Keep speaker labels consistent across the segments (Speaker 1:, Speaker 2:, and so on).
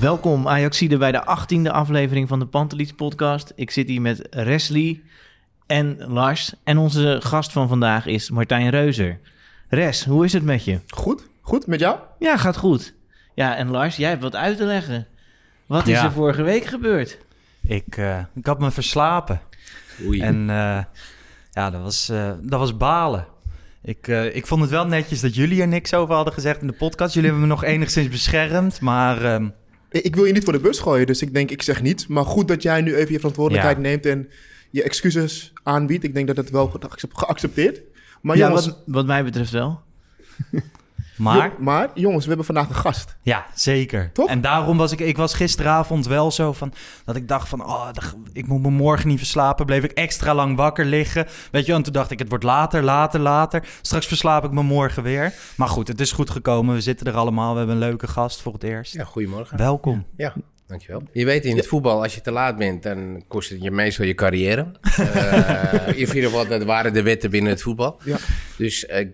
Speaker 1: Welkom Ajaxide bij de 18e aflevering van de Pantelis podcast. Ik zit hier met Resli en Lars. En onze gast van vandaag is Martijn Reuzer. Res, hoe is het met je?
Speaker 2: Goed, goed, met jou?
Speaker 1: Ja, gaat goed. Ja, en Lars, jij hebt wat uit te leggen. Wat is
Speaker 3: Ja.
Speaker 1: er vorige week gebeurd?
Speaker 3: Ik, eh, ik had me verslapen.
Speaker 4: Oei.
Speaker 3: En eh, ja, dat was, eh, dat was balen. Ik, eh, ik vond het wel netjes dat jullie er niks over hadden gezegd in de podcast. Jullie hebben me nog enigszins beschermd, maar ehm,
Speaker 2: Ik wil je niet voor de bus gooien, dus ik denk, ik zeg niets. Maar goed dat jij nu even je verantwoordelijkheid
Speaker 3: Ja.
Speaker 2: neemt en je excuses aanbiedt. Ik denk dat dat wel geaccept- geaccepteerd. Maar
Speaker 1: ja,
Speaker 2: jongens,
Speaker 1: wat, wat mij betreft wel.
Speaker 3: maar
Speaker 2: jo- maar jongens, we hebben vandaag een gast.
Speaker 3: ja, zeker.
Speaker 2: Toch?
Speaker 3: En daarom was ik, ik was gisteravond wel zo van, dat ik dacht van, oh, dat- ik moet me morgen niet verslapen. Bleef ik extra lang wakker liggen. Weet je, en toen dacht ik, het wordt later, later, later. Straks verslaap ik me morgen weer. Maar goed, het is goed gekomen. We zitten er allemaal. We hebben een leuke gast voor het eerst.
Speaker 4: Ja, goedemorgen.
Speaker 3: Welkom.
Speaker 4: Ja, dankjewel. Je weet in het voetbal, als je te laat bent, dan kost het je meestal je carrière. Eh, in ieder geval, dat waren de wetten binnen het voetbal.
Speaker 2: Ja.
Speaker 4: Dus eh,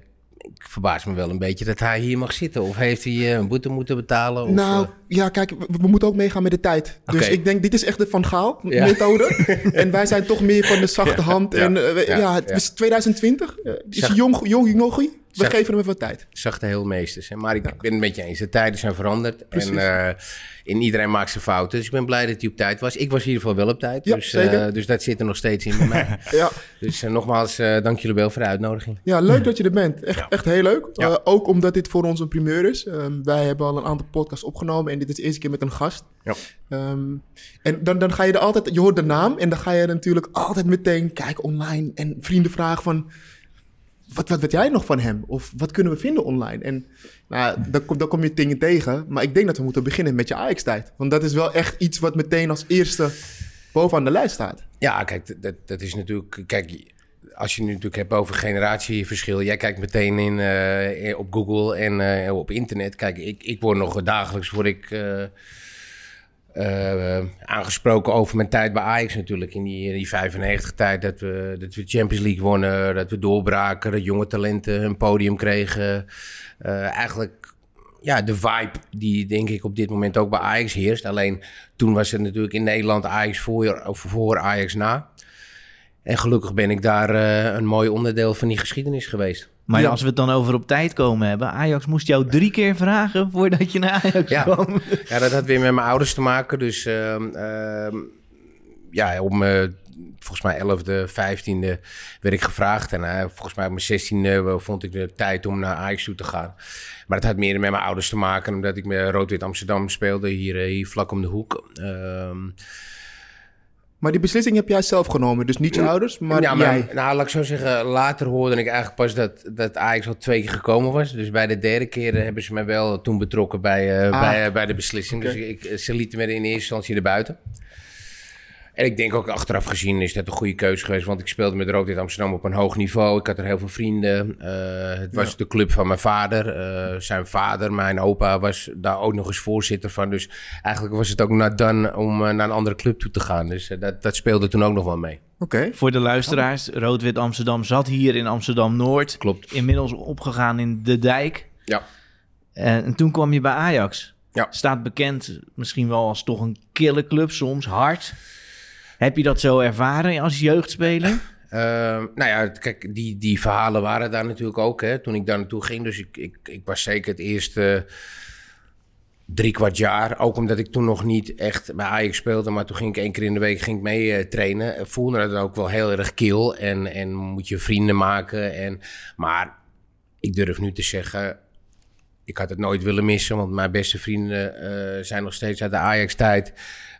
Speaker 4: ik verbaas me wel een beetje dat hij hier mag zitten. Of heeft hij eh, een boete moeten betalen? Of,
Speaker 2: nou,
Speaker 4: eh,
Speaker 2: ja, kijk, we, we moeten ook meegaan met de tijd. Dus ik denk, dit is echt de Van
Speaker 4: Ja.
Speaker 2: Gaal-methode. en wij zijn toch meer van de zachte hand.
Speaker 4: Ja,
Speaker 2: En eh,
Speaker 4: ja,
Speaker 2: het is 2020. eh, is jong, jong, jongie. We geven hem even wat tijd.
Speaker 4: zachte heelmeesters. hè. Maar ik ben het met je eens. De tijden zijn veranderd.
Speaker 2: Precies.
Speaker 4: En, en iedereen maakt zijn fouten. Dus ik ben blij dat hij op tijd was. Ik was in ieder geval wel op tijd.
Speaker 2: Ja,
Speaker 4: dus, eh, dus dat zit er nog steeds in bij mij.
Speaker 2: Ja.
Speaker 4: Dus eh, nogmaals, dank jullie wel voor de uitnodiging.
Speaker 2: Ja, leuk dat je er bent. Echt, echt heel leuk. Ook omdat dit voor ons een primeur is. Ehm, wij hebben al een aantal podcasts opgenomen en dit is de eerste keer met een gast.
Speaker 4: Ja.
Speaker 2: Ehm, en dan, dan ga je er altijd, je hoort de naam en dan ga je natuurlijk altijd meteen kijken online en vrienden vragen van, wat, wat weet jij nog van hem? Of wat kunnen we vinden online? En nou, dan, kom, kom je dingen tegen. Maar ik denk dat we moeten beginnen met je Ajax-tijd. Want dat is wel echt iets wat meteen als eerste bovenaan de lijst staat.
Speaker 4: Ja, kijk, dat- dat, dat is natuurlijk. Kijk, als je nu natuurlijk hebt over generatieverschil. Jij kijkt meteen in, eh, op Google en eh, op internet. Kijk, ik, ik word nog dagelijks word ik, eh, eh, aangesproken over mijn tijd bij Ajax natuurlijk. In die, in die 95 tijd dat we, dat we Champions League wonnen. Dat we doorbraken. Dat jonge talenten een podium kregen. Eh, eigenlijk ja, de vibe die denk ik op dit moment ook bij Ajax heerst. Alleen toen was het natuurlijk in Nederland Ajax voor, voor Ajax na. En gelukkig ben ik daar eh, een mooi onderdeel van die geschiedenis geweest.
Speaker 1: Maar
Speaker 2: Ja.
Speaker 1: als we het dan over op tijd komen hebben... Ajax moest jou drie keer vragen voordat je naar Ajax
Speaker 4: Ja.
Speaker 1: kwam.
Speaker 4: Ja, dat had weer met mijn ouders te maken. Dus ehm, ehm, ja, om mijn volgens mij 11e, 15e werd ik gevraagd. En eh, volgens mij op mijn 16e vond ik de tijd om naar Ajax toe te gaan. Maar het had meer met mijn ouders te maken, omdat ik met Rood-Wit Amsterdam speelde, hier, eh, hier vlak om de hoek. Ehm,
Speaker 2: Maar die beslissing heb jij zelf genomen. Dus niet je ouders, maar
Speaker 4: ja,
Speaker 2: jij.
Speaker 4: nou, laat ik zo zeggen, later hoorde ik eigenlijk pas dat, dat Ajax al twee keer gekomen was. Dus bij de derde keer eh, hebben ze mij wel toen betrokken bij, eh,
Speaker 2: Ah.
Speaker 4: bij, eh, bij de beslissing. Dus ik, ze lieten me in eerste instantie erbuiten. En ik denk ook achteraf gezien is dat een goede keuze geweest. Want ik speelde met Rood in Amsterdam op een hoog niveau. Ik had er heel veel vrienden. Eh, het was de club van mijn vader. Eh, zijn vader, mijn opa, was daar ook nog eens voorzitter van. Dus eigenlijk was het ook not done om eh, naar een andere club toe te gaan. Dus dat, dat speelde toen ook nog wel mee.
Speaker 2: Oké.
Speaker 1: Voor de luisteraars, Rood-Wit Amsterdam zat hier in Amsterdam-Noord.
Speaker 4: Klopt.
Speaker 1: Inmiddels opgegaan in De Dijk.
Speaker 4: Ja.
Speaker 1: En, en toen kwam je bij Ajax.
Speaker 4: Ja.
Speaker 1: Staat bekend misschien wel als toch een kille club soms, hard. Heb je dat zo ervaren als jeugdspeler?
Speaker 4: Ehm, nou ja, kijk, die, die verhalen waren daar natuurlijk ook hè, toen ik daar naartoe ging. Dus ik, ik, ik was zeker het eerste drie kwart jaar. Ook omdat ik toen nog niet echt bij Ajax speelde. Maar toen ging ik één keer in de week ging ik mee eh, trainen. Ik voelde het ook wel heel erg kil. En, en moet je vrienden maken. En, maar ik durf nu te zeggen... Ik had het nooit willen missen, want mijn beste vrienden eh, zijn nog steeds uit de Ajax-tijd.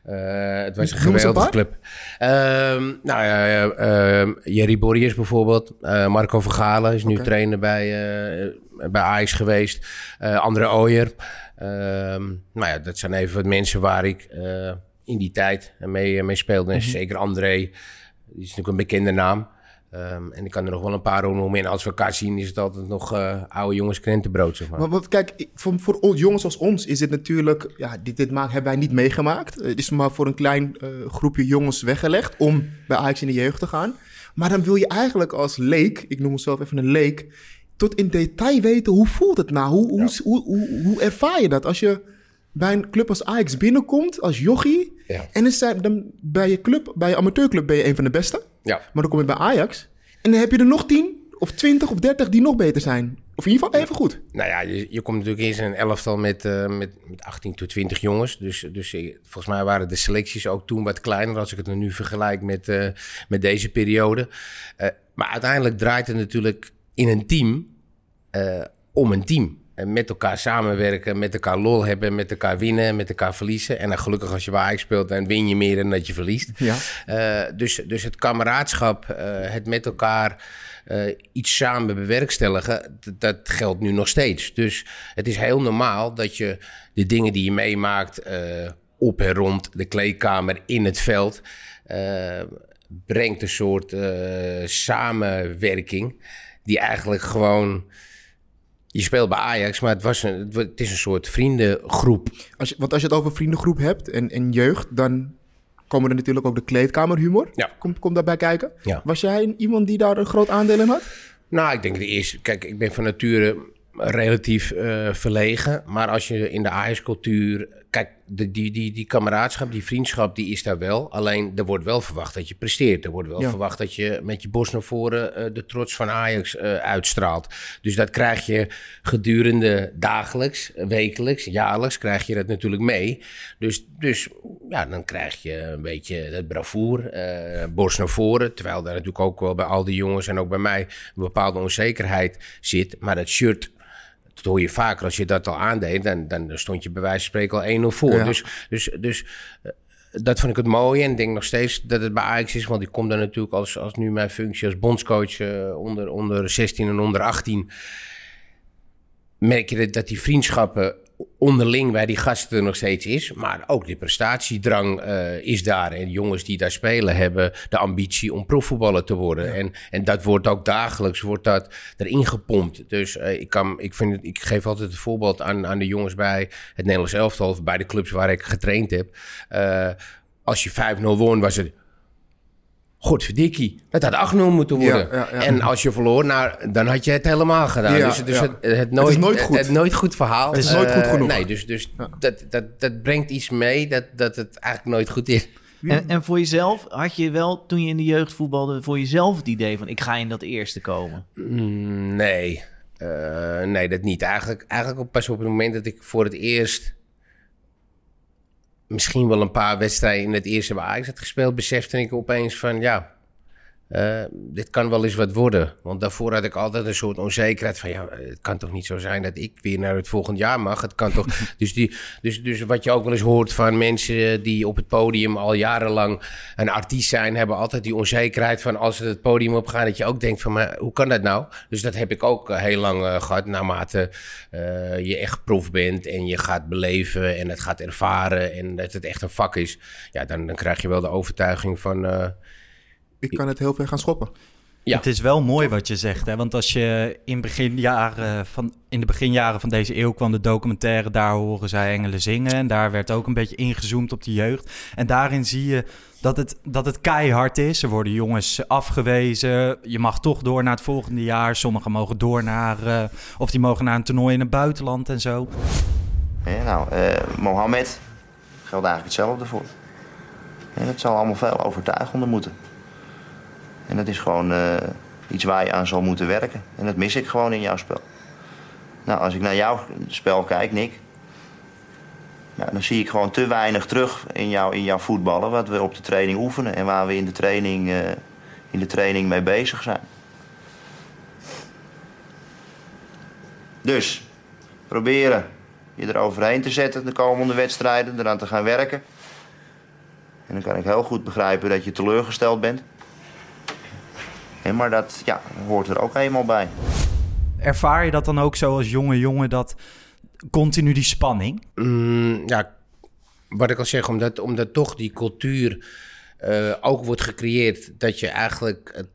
Speaker 4: Eh, het was een geweldige club. Ehm, nou ja, ehm, Jerry Borriers bijvoorbeeld. Eh, Marco Vergalen is nu trainer bij, eh, bij Ajax geweest. André Ooyer. Ehm, nou ja, dat zijn even wat mensen waar ik in die tijd mee, mee speelde. En zeker André, die is natuurlijk een bekende naam. Ehm, en ik kan er nog wel een paar noemen. En als we elkaar zien, is het altijd nog eh, oude jongens krentenbrood, zeg maar.
Speaker 2: Maar, want kijk, voor, voor jongens als ons is dit natuurlijk... Ja, dit, dit maak, hebben wij niet meegemaakt. Eh, Het is maar voor een klein eh, groepje jongens weggelegd om bij Ajax in de jeugd te gaan. Maar dan wil je eigenlijk als leek, ik noem mezelf even een leek... tot in detail weten, hoe voelt het nou? Hoe, hoe, hoe, hoe, hoe ervaar je dat als je bij een club als Ajax binnenkomt, als jochie...
Speaker 4: Ja.
Speaker 2: en zijn, dan bij je club, bij je amateurclub ben je een van de beste...
Speaker 4: Ja.
Speaker 2: Maar dan kom je bij Ajax en dan heb je er nog 10 of 20 of 30 die nog beter zijn. Of in ieder geval even goed.
Speaker 4: Nou ja, je, je komt natuurlijk eerst in een elftal met, eh, met, met 18 tot 20 jongens. Dus, dus eh, volgens mij waren de selecties ook toen wat kleiner... als ik het nu vergelijk met, eh, met deze periode. Maar uiteindelijk draait het natuurlijk in een team om een team. En met elkaar samenwerken, met elkaar lol hebben, met elkaar winnen, met elkaar verliezen. En dan gelukkig als je bij Ajax speelt, dan win je meer dan dat je verliest.
Speaker 2: Ja.
Speaker 4: Eh, dus, dus het kameraadschap, eh, het met elkaar eh, iets samen bewerkstelligen, dat geldt nu nog steeds. Dus het is heel normaal dat je de dingen die je meemaakt op en rond de kleedkamer, in het veld, brengt een soort samenwerking die eigenlijk gewoon... Je speelt bij Ajax, maar het, was een, het is een soort vriendengroep.
Speaker 2: Als je, want als je het over vriendengroep hebt en, en jeugd, dan komen er natuurlijk ook de kleedkamerhumor.
Speaker 4: Ja.
Speaker 2: Komt komt daarbij kijken.
Speaker 4: Ja.
Speaker 2: Was jij iemand die daar een groot aandeel in had?
Speaker 4: Nou, ik denk de eerste. Kijk, ik ben van nature relatief eh, verlegen. Maar als je in de Ajax-cultuur. Kijk, de, die, die, die kameraadschap, die vriendschap, die is daar wel. Alleen er wordt wel verwacht dat je presteert. Er wordt wel
Speaker 2: Ja.
Speaker 4: verwacht dat je met je borst naar voren eh, de trots van Ajax eh, uitstraalt. Dus dat krijg je gedurende dagelijks, wekelijks, jaarlijks krijg je dat natuurlijk mee. Dus, dus ja, dan krijg je een beetje het bravoer, eh, borst naar voren. Terwijl daar natuurlijk ook wel bij al die jongens en ook bij mij een bepaalde onzekerheid zit. Maar dat shirt, dat hoor je vaker. Als je dat al aandeed, dan, dan stond je bij wijze van spreken al 1-0 voor.
Speaker 2: Ja.
Speaker 4: Dus, dus, dus eh, dat vond ik het mooie. En ik denk nog steeds dat het bij Ajax is. Want ik kom daar natuurlijk als, als nu mijn functie als bondscoach eh, onder, onder 16 en onder 18 merk je dat die vriendschappen onderling bij die gasten er nog steeds is. Maar ook die prestatiedrang eh, is daar. En jongens die daar spelen hebben de ambitie om profvoetballer te worden. En, en dat wordt ook dagelijks wordt dat erin gepompt. Dus eh, ik, kan, ik, vind ik geef altijd het voorbeeld aan, aan de jongens bij het Nederlands elftal... of bij de clubs waar ik getraind heb. Eh, als je 5-0 won, was het... Godverdikkie, het had 8-0 moeten worden.
Speaker 2: Ja, ja, ja.
Speaker 4: En als je verloor, nou, dan had je het helemaal gedaan.
Speaker 2: Ja,
Speaker 4: dus dus
Speaker 2: ja.
Speaker 4: het, het, nooit,
Speaker 2: nooit goed.
Speaker 4: Het, nooit goed verhaal.
Speaker 2: Het is nooit goed
Speaker 4: Eh,
Speaker 2: genoeg.
Speaker 4: Nee, dus, dus dat, dat, dat brengt iets mee dat, dat het eigenlijk nooit goed is.
Speaker 1: En, en voor jezelf, had je wel toen je in de jeugd voetbalde, voor jezelf het idee van ik ga in dat eerste komen?
Speaker 4: Mm, Nee, Eh, nee, dat niet. Eigenlijk, eigenlijk pas op het moment dat ik voor het eerst... misschien wel een paar wedstrijden in het eerste bij Ajax had gespeeld... besefte ik opeens van ja, eh, dit kan wel eens wat worden. Want daarvoor had ik altijd een soort onzekerheid van... ja, het kan toch niet zo zijn dat ik weer naar het volgend jaar mag? Het kan toch... dus, die, dus, dus wat je ook wel eens hoort van mensen die op het podium al jarenlang een artiest zijn... hebben altijd die onzekerheid van als ze het podium opgaan... dat je ook denkt van, maar hoe kan dat nou? Dus dat heb ik ook eh, heel lang eh, gehad. Naarmate je echt prof bent en je gaat beleven en het gaat ervaren... en dat het echt een vak is... ja, dan, dan krijg je wel de overtuiging van...
Speaker 2: Ik kan het heel ver gaan schoppen.
Speaker 4: Ja.
Speaker 3: Het is wel mooi wat je zegt, hè? want als je in, beginjaren van, in de beginjaren van deze eeuw kwam de documentaire Daar horen zij engelen zingen. En daar werd ook een beetje ingezoomd op de jeugd. En daarin zie je dat het, dat het keihard is. Er worden jongens afgewezen. Je mag toch door naar het volgende jaar. Sommigen mogen door naar, eh, of die mogen naar een toernooi in het buitenland en zo.
Speaker 5: Ja, nou, eh Mohammed geldt eigenlijk hetzelfde voor. En het zal allemaal veel overtuigender moeten. En dat is gewoon eh, iets waar je aan zal moeten werken. En dat mis ik gewoon in jouw spel. Nou, als ik naar jouw spel kijk, Nick... Dan zie ik gewoon te weinig terug in, jou, in jouw voetballen... wat we op de training oefenen en waar we in de training, eh, in de training mee bezig zijn. Dus, proberen je er overheen te zetten de komende wedstrijden, eraan te gaan werken. En dan kan ik heel goed begrijpen dat je teleurgesteld bent. Maar dat ja, hoort er ook eenmaal bij.
Speaker 3: Ervaar je dat dan ook zo als jonge jongen, dat continu die spanning?
Speaker 4: Mm, ja, wat ik al zeg, omdat, omdat toch die cultuur eh, ook wordt gecreëerd dat je eigenlijk het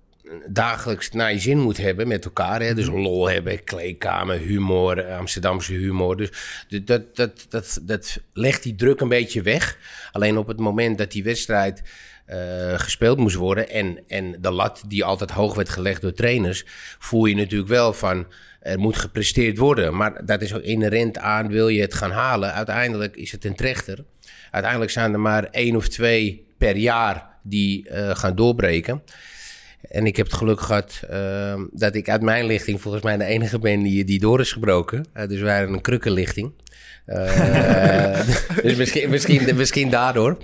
Speaker 4: dagelijks naar je zin moet hebben met elkaar. Hè? Dus lol hebben, kleedkamer, humor, eh, Amsterdamse humor. Dus dat, dat, dat, dat legt die druk een beetje weg. Alleen op het moment dat die wedstrijd eh, gespeeld moest worden en, en de lat die altijd hoog werd gelegd door trainers, voel je natuurlijk wel van er moet gepresteerd worden. Maar dat is ook inherent aan wil je het gaan halen. Uiteindelijk is het een trechter. Uiteindelijk zijn er maar één of twee per jaar die eh, gaan doorbreken. En ik heb het geluk gehad eh, dat ik uit mijn lichting volgens mij de enige ben die, die door is gebroken. Eh, dus wij waren een krukkenlichting. Eh, dus misschien, misschien, misschien daardoor.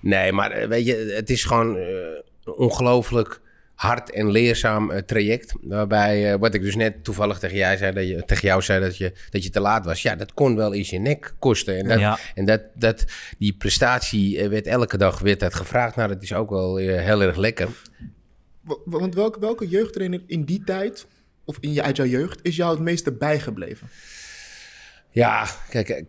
Speaker 4: Nee, maar eh, weet je, het is gewoon een ongelooflijk hard en leerzaam traject. Waarbij, wat ik dus net toevallig tegen, jij zei, dat je, tegen jou zei, dat je, dat je te laat was. Ja, dat kon wel eens je nek kosten. En, dat,
Speaker 3: Ja.
Speaker 4: en dat, dat, die prestatie werd elke dag werd dat gevraagd. Nou, dat is ook wel heel erg lekker.
Speaker 2: Wa- Want welke, welke jeugdtrainer in die tijd, of in je, uit jouw jeugd, is jou het meeste bijgebleven?
Speaker 4: Ja, kijk, eh,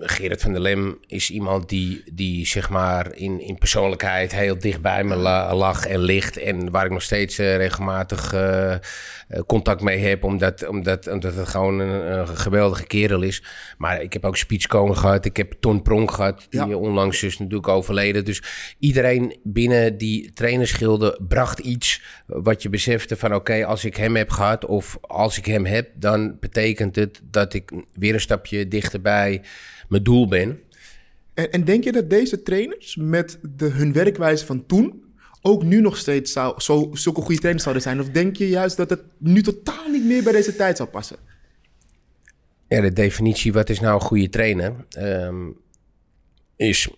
Speaker 4: Gerrit van der Lem is iemand die, die zeg maar in, in persoonlijkheid heel dicht bij me la- lag en ligt. En waar ik nog steeds eh, regelmatig eh, eh, contact mee heb, omdat, omdat, omdat het gewoon een, een geweldige kerel is. Maar ik heb ook Speech Koon gehad, ik heb Ton Pronk gehad, die
Speaker 2: Ja.
Speaker 4: onlangs is natuurlijk overleden. Dus iedereen binnen die trainerschilde bracht iets wat je besefte van oké, als ik hem heb gehad of als ik hem heb, dan betekent het dat ik weer een stapje dichter bij mijn doel ben.
Speaker 2: En, en denk je dat deze trainers met de, hun werkwijze van toen ook nu nog steeds zou, zo, zulke goede trainers zouden zijn? Of denk je juist dat het nu totaal niet meer bij deze tijd zou passen?
Speaker 4: Ja, de definitie wat is nou een goede trainer ehm, is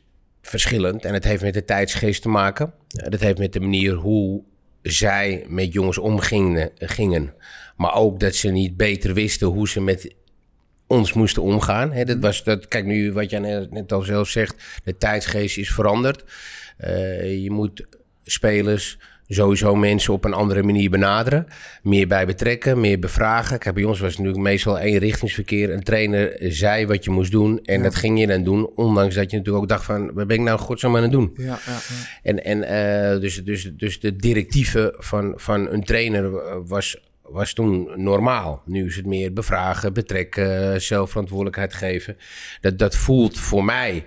Speaker 4: verschillend en het heeft met de tijdsgeest te maken. Dat heeft met de manier hoe zij met jongens omgingen, gingen. maar ook dat ze niet beter wisten hoe ze met ons moesten omgaan. Dat was dat, kijk nu wat jij net, net al zelf zegt, de tijdsgeest is veranderd. Eh, je moet spelers, sowieso mensen op een andere manier benaderen. Meer bij betrekken, meer bevragen. Kijk, bij ons was het natuurlijk meestal één richtingsverkeer. Een trainer zei wat je moest doen en dat ging je dan doen. Ondanks dat je natuurlijk ook dacht van, wat ben ik nou godsnaam aan het doen?
Speaker 2: Ja, ja, ja.
Speaker 4: En, en eh, dus, dus, dus de directieven van, van een trainer was, was toen normaal. Nu is het meer bevragen, betrekken, zelfverantwoordelijkheid geven. Dat, dat voelt voor mij,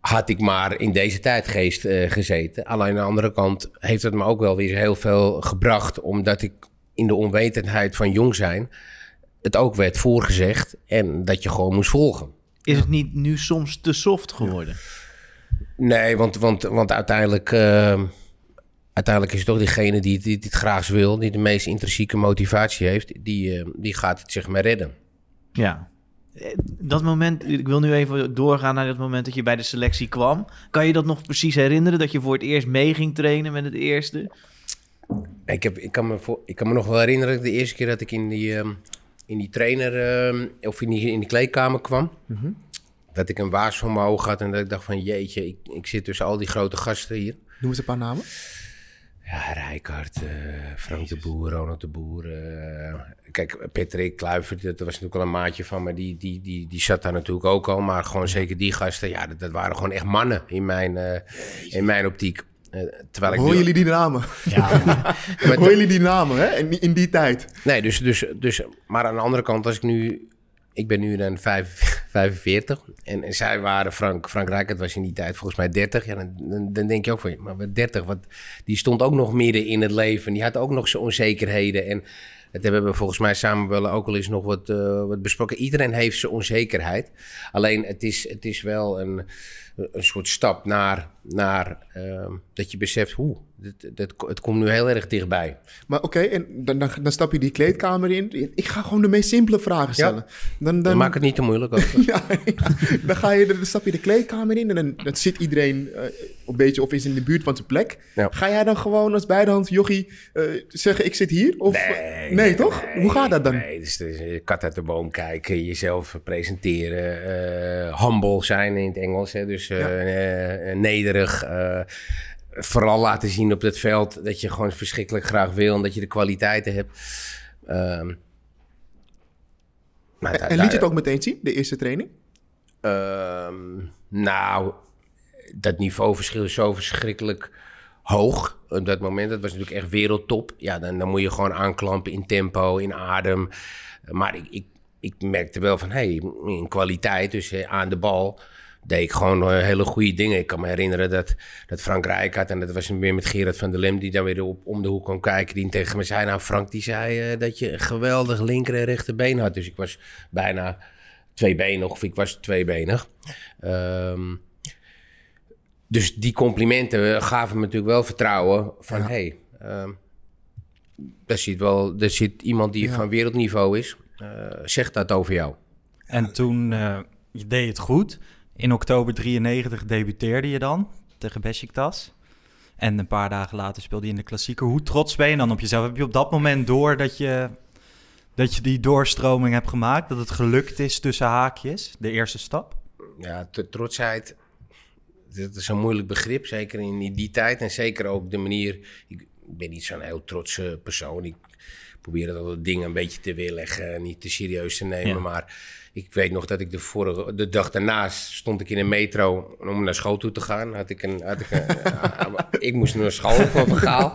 Speaker 4: had ik maar in deze tijdgeest eh, gezeten. Alleen aan de andere kant heeft het me ook wel weer heel veel gebracht, omdat ik in de onwetendheid van jong zijn het ook werd voorgezegd en dat je gewoon moest volgen.
Speaker 1: Is het niet nu soms te soft geworden?
Speaker 4: Nee, want, want, want uiteindelijk, eh, uiteindelijk is het toch diegene die, die, die het graag wil, die de meest intrinsieke motivatie heeft, die, eh, die gaat het zeg maar redden.
Speaker 1: Ja. Eh, Dat moment, ik wil nu even doorgaan naar het moment dat je bij de selectie kwam. Kan je dat nog precies herinneren? Dat je voor het eerst mee ging trainen met het eerste?
Speaker 4: Ik, heb, ik, kan me voor, ik kan me nog wel herinneren dat de eerste keer dat ik in die, ehm, in die trainer ehm, of in die, in die kleedkamer kwam. Dat ik een waas voor mijn ogen had en dat ik dacht van jeetje, ik, ik zit tussen al die grote gasten hier.
Speaker 2: Noem eens een paar namen.
Speaker 4: Ja, Rijkaard, eh, Frank de Boer, Ronald de Boer. eh, kijk, Patrick Kluivert, dat was natuurlijk wel een maatje van me. Die, die, die, die zat daar natuurlijk ook al. Maar gewoon zeker die gasten, ja, dat, dat waren gewoon echt mannen in mijn, eh, in mijn optiek. Terwijl ik nu-
Speaker 2: jullie die namen?
Speaker 4: Ja. Maar
Speaker 2: Horen jullie die namen, hè? In, die- in die tijd.
Speaker 4: Nee, dus, dus, dus, maar aan de andere kant, als ik nu... Ik ben nu dan vijf- 45 en, zij waren, Frank, Frank Rijkaard was in die tijd volgens mij 30. Ja, dan, dan, denk je ook van, maar wat 30, wat, die stond ook nog midden in het leven. Die had ook nog zijn onzekerheden en dat hebben we volgens mij samen wel ook al eens nog wat, eh, wat besproken. Iedereen heeft zijn onzekerheid. Alleen het is, het is wel een, een soort stap naar, naar ehm, dat je beseft, hoe, dat, dat, het komt nu heel erg dichtbij.
Speaker 2: Maar oké, en dan, dan, dan stap je die kleedkamer in. Ik ga gewoon de meest simpele vragen stellen. Dan, dan,
Speaker 4: Maak het niet te moeilijk ook.
Speaker 2: ja, ja. dan, ga je, dan stap je de kleedkamer in en dan, dan zit iedereen eh, een beetje of is in de buurt van zijn plek. Ga jij dan gewoon als beidehand jochie eh, zeggen ik zit hier? Of, nee, toch? Hoe gaat dat dan?
Speaker 4: Nee, dus, dus eh, kat uit de boom kijken, jezelf presenteren, humble zijn in het Engels. Hè, dus eh, eh, nederig. eh, vooral laten zien op het veld dat je gewoon verschrikkelijk graag wil en dat je de kwaliteiten hebt. Ehm, maar
Speaker 2: En, liet je het ook meteen zien, de eerste training?
Speaker 4: Ehm, nou, dat niveauverschil is zo verschrikkelijk hoog. Op dat moment, dat was natuurlijk echt wereldtop. Ja, dan, dan moet je gewoon aanklampen in tempo, in adem. Maar ik, ik, ik merkte wel van, hey, in kwaliteit, dus aan de bal, deed ik gewoon eh, hele goede dingen. Ik kan me herinneren dat, dat Frank Rijkaard, en dat was weer met Gerard van der Lem, die dan weer op, om de hoek kwam kijken, die tegen me zei, nou Frank, die zei eh, dat je een geweldig linker en rechterbeen had. Dus ik was bijna tweebenig, of ik was tweebenig. Ehm, dus die complimenten gaven me natuurlijk wel vertrouwen van... hey, ehm, daar, zit wel, daar zit iemand die
Speaker 3: Ja.
Speaker 4: van wereldniveau is. eh, zegt dat over jou.
Speaker 3: En toen eh, je deed het goed. In oktober 93 debuteerde je dan tegen Besiktas. En een paar dagen later speelde je in de klassieker. Hoe trots ben je dan op jezelf? Heb je op dat moment door dat je, dat je die doorstroming hebt gemaakt? Dat het gelukt is tussen haakjes, de eerste stap?
Speaker 4: Ja, trotsheid, dat is een moeilijk begrip. Zeker in die, tijd. En zeker ook de manier... Ik ben niet zo'n heel trotse persoon. Ik probeer dat dingen een beetje te weerleggen. en Niet te serieus te nemen.
Speaker 3: Ja.
Speaker 4: Maar ik weet nog dat ik de, vorige, de dag daarnaast stond ik in een metro om naar school toe te gaan. Had ik een, had ik, een, ik moest naar school van Vergaal.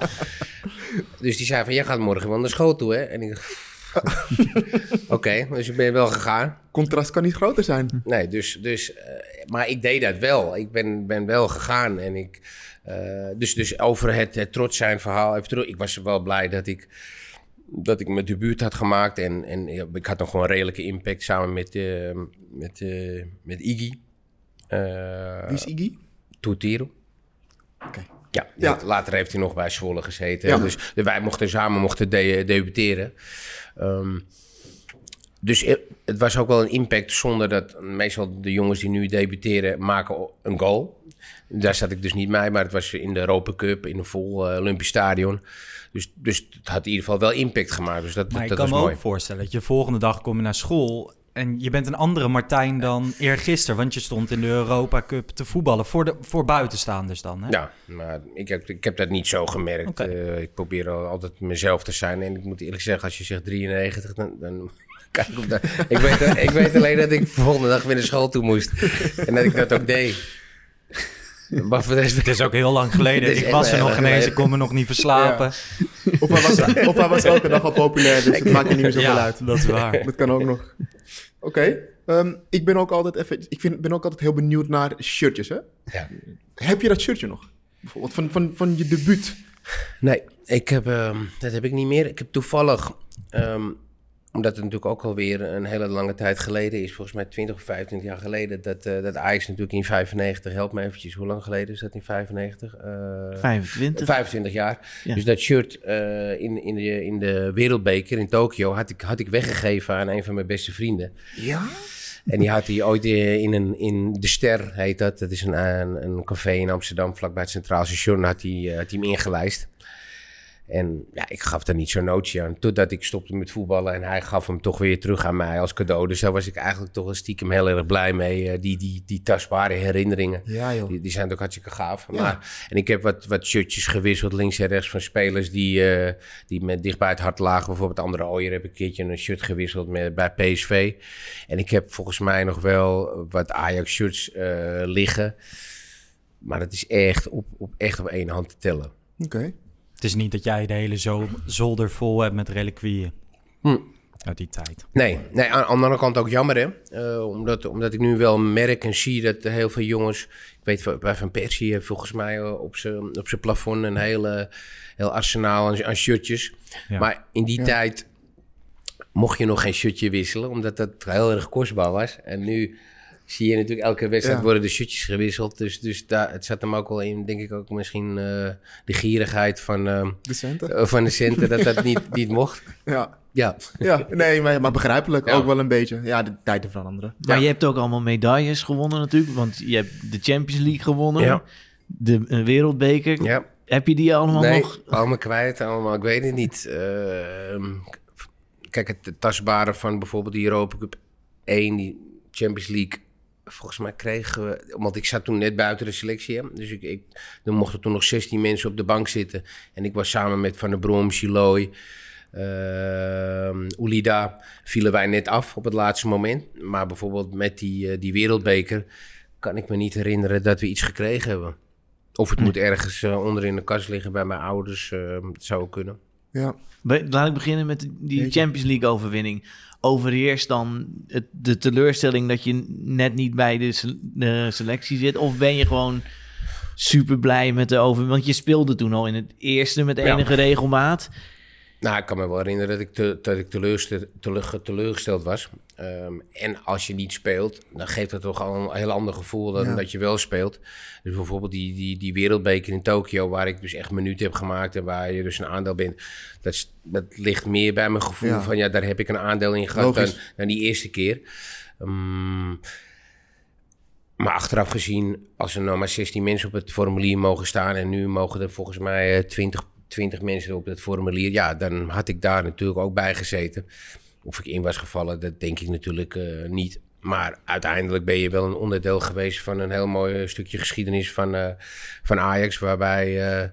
Speaker 4: Dus die zei van, jij gaat morgen wel naar school toe, hè? En ik dacht, oké, dus ik ben wel gegaan.
Speaker 2: Contrast kan niet groter zijn.
Speaker 4: Nee, dus, dus eh, maar ik deed dat wel. Ik ben, ben wel gegaan en ik, eh, dus, dus over het, het trots zijn verhaal. Even terug, ik was wel blij dat ik, dat ik mijn debuut had gemaakt en, en ik had nog gewoon een redelijke impact samen met, eh, met, eh, met Iggy. Eh,
Speaker 2: Wie is Iggy?
Speaker 4: Toetiro.
Speaker 2: Oké.
Speaker 4: Ja,
Speaker 2: Ja.
Speaker 4: later heeft hij nog bij Zwolle gezeten.
Speaker 2: Ja.
Speaker 4: Dus wij mochten samen mochten de- debuteren. Ehm, dus het- was ook wel een impact zonder dat meestal de jongens die nu debuteren maken een goal. Daar zat ik dus niet bij, maar het was in de Europa Cup in een vol eh, Olympisch stadion. Dus, dus het had in ieder geval wel impact gemaakt. Dus dat,
Speaker 3: Maar
Speaker 4: dat
Speaker 3: ik kan
Speaker 4: was
Speaker 3: me
Speaker 4: mooi.
Speaker 3: ook voorstellen dat je volgende dag kom je naar school... en je bent een andere Martijn dan eergisteren... want je stond in de Europa Cup te voetballen voor, de, voor buitenstaanders dan, hè?
Speaker 4: Ja, maar ik heb, ik heb dat niet zo gemerkt. Eh, ik probeer al- altijd mezelf te zijn. En ik moet eerlijk zeggen, als je zegt 93, dan... dan kijk ik, op de, ik, weet, ik weet alleen dat ik de volgende dag weer naar school toe moest. En dat ik dat ook deed. Maar voor de rest-
Speaker 3: Het is ook heel lang geleden. Ik was er nog ineens, ik kon me nog niet verslapen.
Speaker 2: Of hij, was, of hij was elke dag al populair, dus het maakt er niet meer zoveel
Speaker 3: Ja,
Speaker 2: uit.
Speaker 3: dat is waar.
Speaker 2: Dat kan ook nog. Oké, ehm, ik ben ook altijd even, ik vind, ben ook altijd heel benieuwd naar shirtjes, hè?
Speaker 4: Ja.
Speaker 2: Heb je dat shirtje nog? Bijvoorbeeld van, van, van je debuut.
Speaker 4: Nee, ik heb, ehm, dat heb ik niet meer. Ik heb toevallig, ehm, omdat het natuurlijk ook alweer een hele lange tijd geleden is, volgens mij 20 of 25 jaar geleden, dat, eh, dat Ajax natuurlijk in 95, help me eventjes, hoe lang geleden is dat in 95? Eh,
Speaker 1: 25.
Speaker 4: 25 jaar.
Speaker 1: Ja.
Speaker 4: Dus dat shirt eh, in, in, de, in de Wereldbeker in Tokio had ik, had ik weggegeven aan een van mijn beste vrienden.
Speaker 2: Ja?
Speaker 4: En die had hij ooit eh, in, een, in De Ster, heet dat. Dat is een, een, een café in Amsterdam, vlakbij het Centraal Station, had hij, eh, had hij hem ingelijst. En ja, ik gaf daar niet zo'n nootje aan. Totdat ik stopte met voetballen en hij gaf hem toch weer terug aan mij als cadeau. Dus daar was ik eigenlijk toch wel stiekem heel erg blij mee. Eh, die, die, die tastbare herinneringen,
Speaker 2: Ja, joh.
Speaker 4: die, die zijn ook hartstikke gaaf.
Speaker 2: Ja.
Speaker 4: Maar, en ik heb wat, wat shirtjes gewisseld links en rechts van spelers die, eh, die met dicht bij het hart lagen. Bijvoorbeeld Andere Ooyer heb ik een keertje een shirt gewisseld met, bij PSV. En ik heb volgens mij nog wel wat Ajax shirts eh, liggen. Maar het is echt op, op, echt op één hand te tellen.
Speaker 2: Oké.
Speaker 3: Het is niet dat jij de hele zo zolder vol hebt met reliquieën
Speaker 4: Hm.
Speaker 3: uit die tijd.
Speaker 4: Nee, nee, aan de andere kant ook jammer hè. Eh, omdat, omdat ik nu wel merk en zie dat heel veel jongens... Ik weet bij Van Persie heeft volgens mij eh, op zijn op zijn plafond een hele, heel arsenaal aan, aan shirtjes.
Speaker 3: Ja.
Speaker 4: Maar in die
Speaker 2: Ja.
Speaker 4: tijd mocht je nog geen shirtje wisselen, omdat dat heel erg kostbaar was. En nu zie je natuurlijk elke wedstrijd
Speaker 2: Ja.
Speaker 4: worden de shirtjes gewisseld. Dus, dus daar, het zat hem ook wel in, denk ik ook misschien eh, de gierigheid van, eh,
Speaker 2: De centen.
Speaker 4: eh, van de centen dat dat niet, niet mocht.
Speaker 2: Ja.
Speaker 4: Ja.
Speaker 2: ja, nee, maar, maar begrijpelijk
Speaker 4: Ja.
Speaker 2: ook wel een beetje. Ja, de tijden veranderen.
Speaker 1: Maar
Speaker 4: Ja.
Speaker 1: je hebt ook allemaal medailles gewonnen natuurlijk. Want je hebt de Champions League gewonnen.
Speaker 4: Ja.
Speaker 1: De Wereldbeker.
Speaker 4: Ja.
Speaker 1: Heb je die allemaal
Speaker 4: nee,
Speaker 1: nog?
Speaker 4: allemaal kwijt, allemaal, ik weet het niet. Ehm, kijk, het tastbare van bijvoorbeeld de Europa Cup 1, die Champions League. Volgens mij kregen we, want ik zat toen net buiten de selectie, hè, dus ik, ik, er mochten toen nog 16 mensen op de bank zitten. En ik was samen met Van der Brom, Chiloy, ehm Oulida, vielen wij net af op het laatste moment. Maar bijvoorbeeld met die, eh, die wereldbeker kan ik me niet herinneren dat we iets gekregen hebben. Of het moet ergens eh, onder in de kast liggen bij mijn ouders. eh, het zou kunnen.
Speaker 2: Ja.
Speaker 1: Laat ik beginnen met die
Speaker 2: Jeetje.
Speaker 1: Champions League overwinning. Overheerst dan het, de teleurstelling dat je net niet bij de, se- de selectie zit? Of ben je gewoon super blij met de overwinning? Want je speelde toen al in het eerste met
Speaker 4: Ja.
Speaker 1: enige regelmaat.
Speaker 4: Nou, ik kan me wel herinneren dat ik, te, dat ik teleurste- teleur- teleurgesteld was. Ehm, en als je niet speelt, dan geeft dat toch al een heel ander gevoel dan
Speaker 2: Ja.
Speaker 4: dat je wel speelt. Dus bijvoorbeeld die, die, die wereldbeker in Tokio, waar ik dus echt minuten heb gemaakt en waar je dus een aandeel bent. Dat, is- dat ligt meer bij mijn gevoel
Speaker 2: Ja.
Speaker 4: van ja, daar heb ik een aandeel in gehad dan, die eerste keer. Ehm, maar achteraf gezien, als er nou maar 16 mensen op het formulier mogen staan en nu mogen er volgens mij eh, 20, 20 mensen op het formulier, ja, dan had ik daar natuurlijk ook bij gezeten. Of ik in was gevallen, dat denk ik natuurlijk eh, niet. Maar uiteindelijk ben je wel een onderdeel geweest van een heel mooi stukje geschiedenis van, eh, van Ajax, waarbij eh,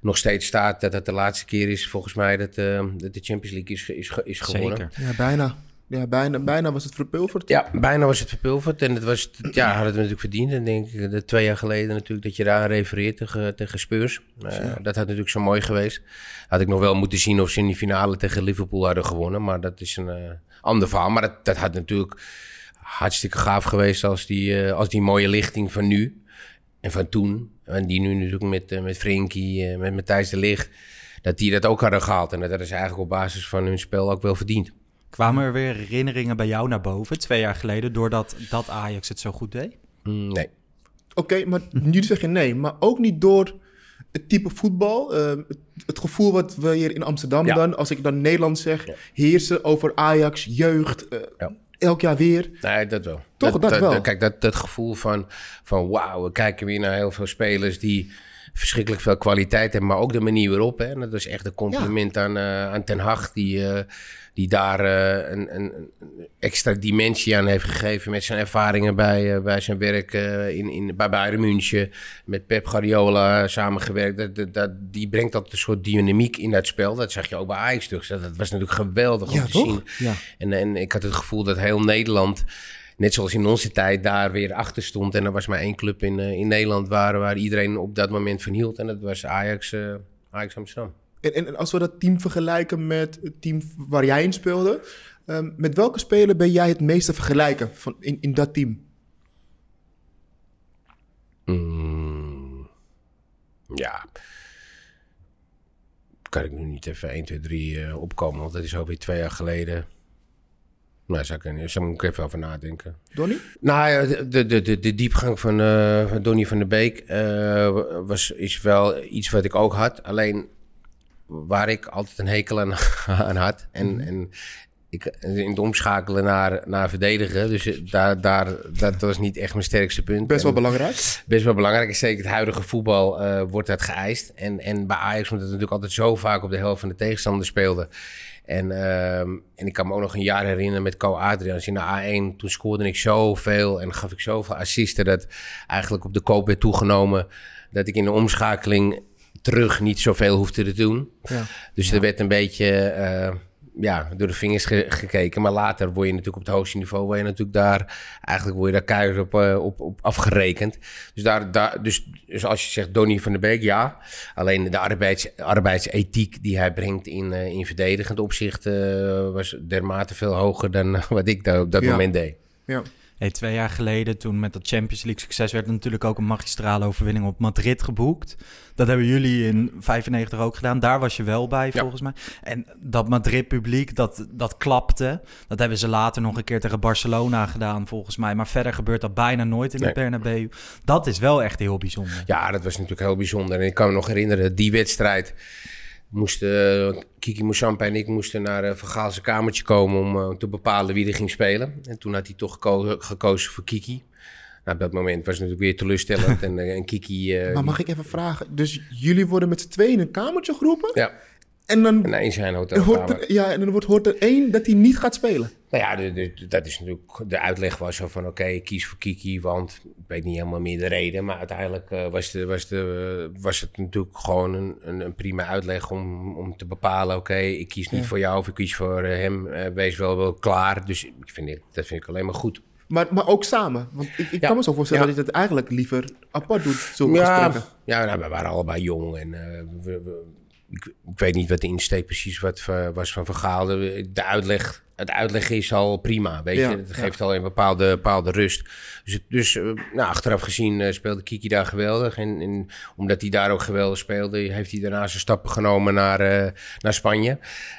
Speaker 4: nog steeds staat dat het de laatste keer is, volgens mij, dat, eh, dat de Champions League is, is, is gewonnen.
Speaker 3: Zeker.
Speaker 2: Ja, bijna. Ja, bijna, bijna was het verpulverd.
Speaker 4: Ja, bijna was het verpulverd. En het was, ja, hadden we natuurlijk verdiend. En denk ik, de twee jaar geleden natuurlijk dat je daar refereert tegen, tegen Spurs. Eh, Dat had natuurlijk zo mooi geweest. Had ik nog wel moeten zien of ze in die finale tegen Liverpool hadden gewonnen. Maar dat is een eh, ander verhaal. Maar dat, dat had natuurlijk hartstikke gaaf geweest als die, eh, als die mooie lichting van nu. En van toen. En die nu natuurlijk met, met Frenkie, met Matthijs de Ligt. Dat die dat ook hadden gehaald. En dat hadden ze eigenlijk op basis van hun spel ook wel verdiend.
Speaker 3: Kwamen er weer herinneringen bij jou naar boven, twee jaar geleden, doordat dat Ajax het zo goed deed?
Speaker 4: Mm, nee.
Speaker 2: Oké, maar nu zeg je nee. Maar ook niet door het type voetbal. eh, het, het gevoel wat we hier in Amsterdam
Speaker 4: Ja.
Speaker 2: dan, als ik dan Nederland zeg,
Speaker 4: Ja.
Speaker 2: heersen over Ajax, jeugd, eh,
Speaker 4: Ja.
Speaker 2: elk jaar weer.
Speaker 4: Nee, dat wel.
Speaker 2: Toch, dat wel.
Speaker 4: Kijk, dat, dat gevoel van, van wauw, we kijken weer naar heel veel spelers die verschrikkelijk veel kwaliteit hebben, maar ook de manier waarop. Hè. En dat is echt een compliment aan, eh, aan Ten Hag, die, eh, die daar eh, een, een, extra dimensie aan heeft gegeven met zijn ervaringen bij, bij zijn werk in, in, bij Bayern München, met Pep Guardiola samengewerkt. Dat, dat, dat, die brengt altijd een soort dynamiek in dat spel. Dat zag je ook bij Ajax terug. Dat, dat was natuurlijk geweldig
Speaker 2: Ja,
Speaker 4: om te
Speaker 2: toch?
Speaker 4: zien.
Speaker 2: Ja.
Speaker 4: En, en ik had het gevoel dat heel Nederland, net zoals in onze tijd, daar weer achter stond. En er was maar één club in, eh, in Nederland waar, waar iedereen op dat moment van hield. En dat was Ajax, eh, Ajax Amsterdam.
Speaker 2: En, en, als we dat team vergelijken met het team waar jij in speelde, ehm, met welke speler ben jij het meeste vergelijken van, in, in dat team?
Speaker 4: Mm, ja. Kan ik nu niet even 1, 2, 3 eh, opkomen, want dat is alweer twee jaar geleden. Nou, zou ik, daar moet ik even over nadenken.
Speaker 2: Donny?
Speaker 4: Nou de, de, de, de diepgang van, eh van Donny van der Beek eh, was, is wel iets wat ik ook had. Alleen waar ik altijd een hekel aan, aan had. En, en ik, in het omschakelen naar, naar verdedigen. Dus eh, daar, daar, dat was niet echt mijn sterkste punt.
Speaker 2: Best wel
Speaker 4: En-
Speaker 2: belangrijk.
Speaker 4: Best wel belangrijk. Zeker het huidige voetbal eh, wordt dat geëist. En, en bij Ajax, omdat het natuurlijk altijd zo vaak op de helft van de tegenstander speelde. En, ehm, en ik kan me ook nog een jaar herinneren met Co Adriaans in de A1. Toen scoorde ik zoveel en gaf ik zoveel assisten... dat eigenlijk op de koop werd toegenomen... dat ik in de omschakeling terug niet zoveel hoefde te doen.
Speaker 2: Ja.
Speaker 4: Dus er werd een beetje... ja, door de vingers ge- gekeken. Maar later word je natuurlijk op het hoogste niveau... word je natuurlijk daar... eigenlijk word je daar keihard op, eh, op, op afgerekend. Dus, daar, daar, dus, dus als je zegt Donny van der Beek, ja. Alleen de arbeids, arbeidsethiek die hij brengt in, eh, in verdedigend opzicht... eh, was dermate veel hoger dan wat ik daar op dat
Speaker 2: Ja.
Speaker 4: moment deed.
Speaker 2: Ja.
Speaker 3: Hey, twee jaar geleden, toen met dat Champions League succes, werd er natuurlijk ook een magistrale overwinning op Madrid geboekt. Dat hebben jullie in 95 ook gedaan. Daar was je wel bij,
Speaker 4: Ja.
Speaker 3: volgens mij. En dat Madrid-publiek, dat, dat klapte. Dat hebben ze later nog een keer tegen Barcelona gedaan, volgens mij. Maar verder gebeurt dat bijna nooit in de
Speaker 4: Nee.
Speaker 3: Bernabeu. Dat is wel echt heel bijzonder.
Speaker 4: Ja, dat was natuurlijk heel bijzonder. En ik kan me nog herinneren, die wedstrijd moesten eh, Kiki Moussampa en ik moesten naar een Vergaalse kamertje komen om eh, te bepalen wie er ging spelen. En toen had hij toch geko- gekozen voor Kiki. Nou, op dat moment was het natuurlijk weer teleurstellend. en, eh, en Kiki... eh,
Speaker 2: Maar mag ik even vragen? Dus jullie worden met z'n tweeën in een kamertje geroepen?
Speaker 4: Ja,
Speaker 2: En dan,
Speaker 4: en in zijn
Speaker 2: hoort
Speaker 4: hotelkamer.
Speaker 2: er, ja, en dan wordt, hoort er één dat hij niet gaat spelen.
Speaker 4: Nou ja, de, de- dat is natuurlijk... De uitleg was zo van, oké, ik kies voor Kiki, want... Ik weet niet helemaal meer de reden, maar uiteindelijk eh, was, de, was, de, was het natuurlijk gewoon een, een, een prima uitleg om, om te bepalen... Oké, ik kies niet
Speaker 2: Ja.
Speaker 4: voor jou of ik kies voor eh, hem. Eh, wees wel, wel klaar. Dus ik vind, dat vind ik alleen maar goed.
Speaker 2: Maar, maar ook samen. Want ik, ik
Speaker 4: Ja.
Speaker 2: kan me zo voorstellen
Speaker 4: Ja.
Speaker 2: dat je het eigenlijk liever apart doet, zulke
Speaker 4: Ja,
Speaker 2: gesprekken.
Speaker 4: ja nou, we waren allebei jong en eh, we, we- ik, ik weet niet wat de insteek precies wat, eh, was van Vergaal. De, de uitleg, het uitleg is al prima, weet
Speaker 2: Ja,
Speaker 4: je. Het
Speaker 2: ja.
Speaker 4: geeft al een bepaalde, bepaalde rust. Dus, dus eh, nou, achteraf gezien eh, speelde Kiki daar geweldig. En, en omdat hij daar ook geweldig speelde, heeft hij daarna zijn stappen genomen naar, eh, naar Spanje.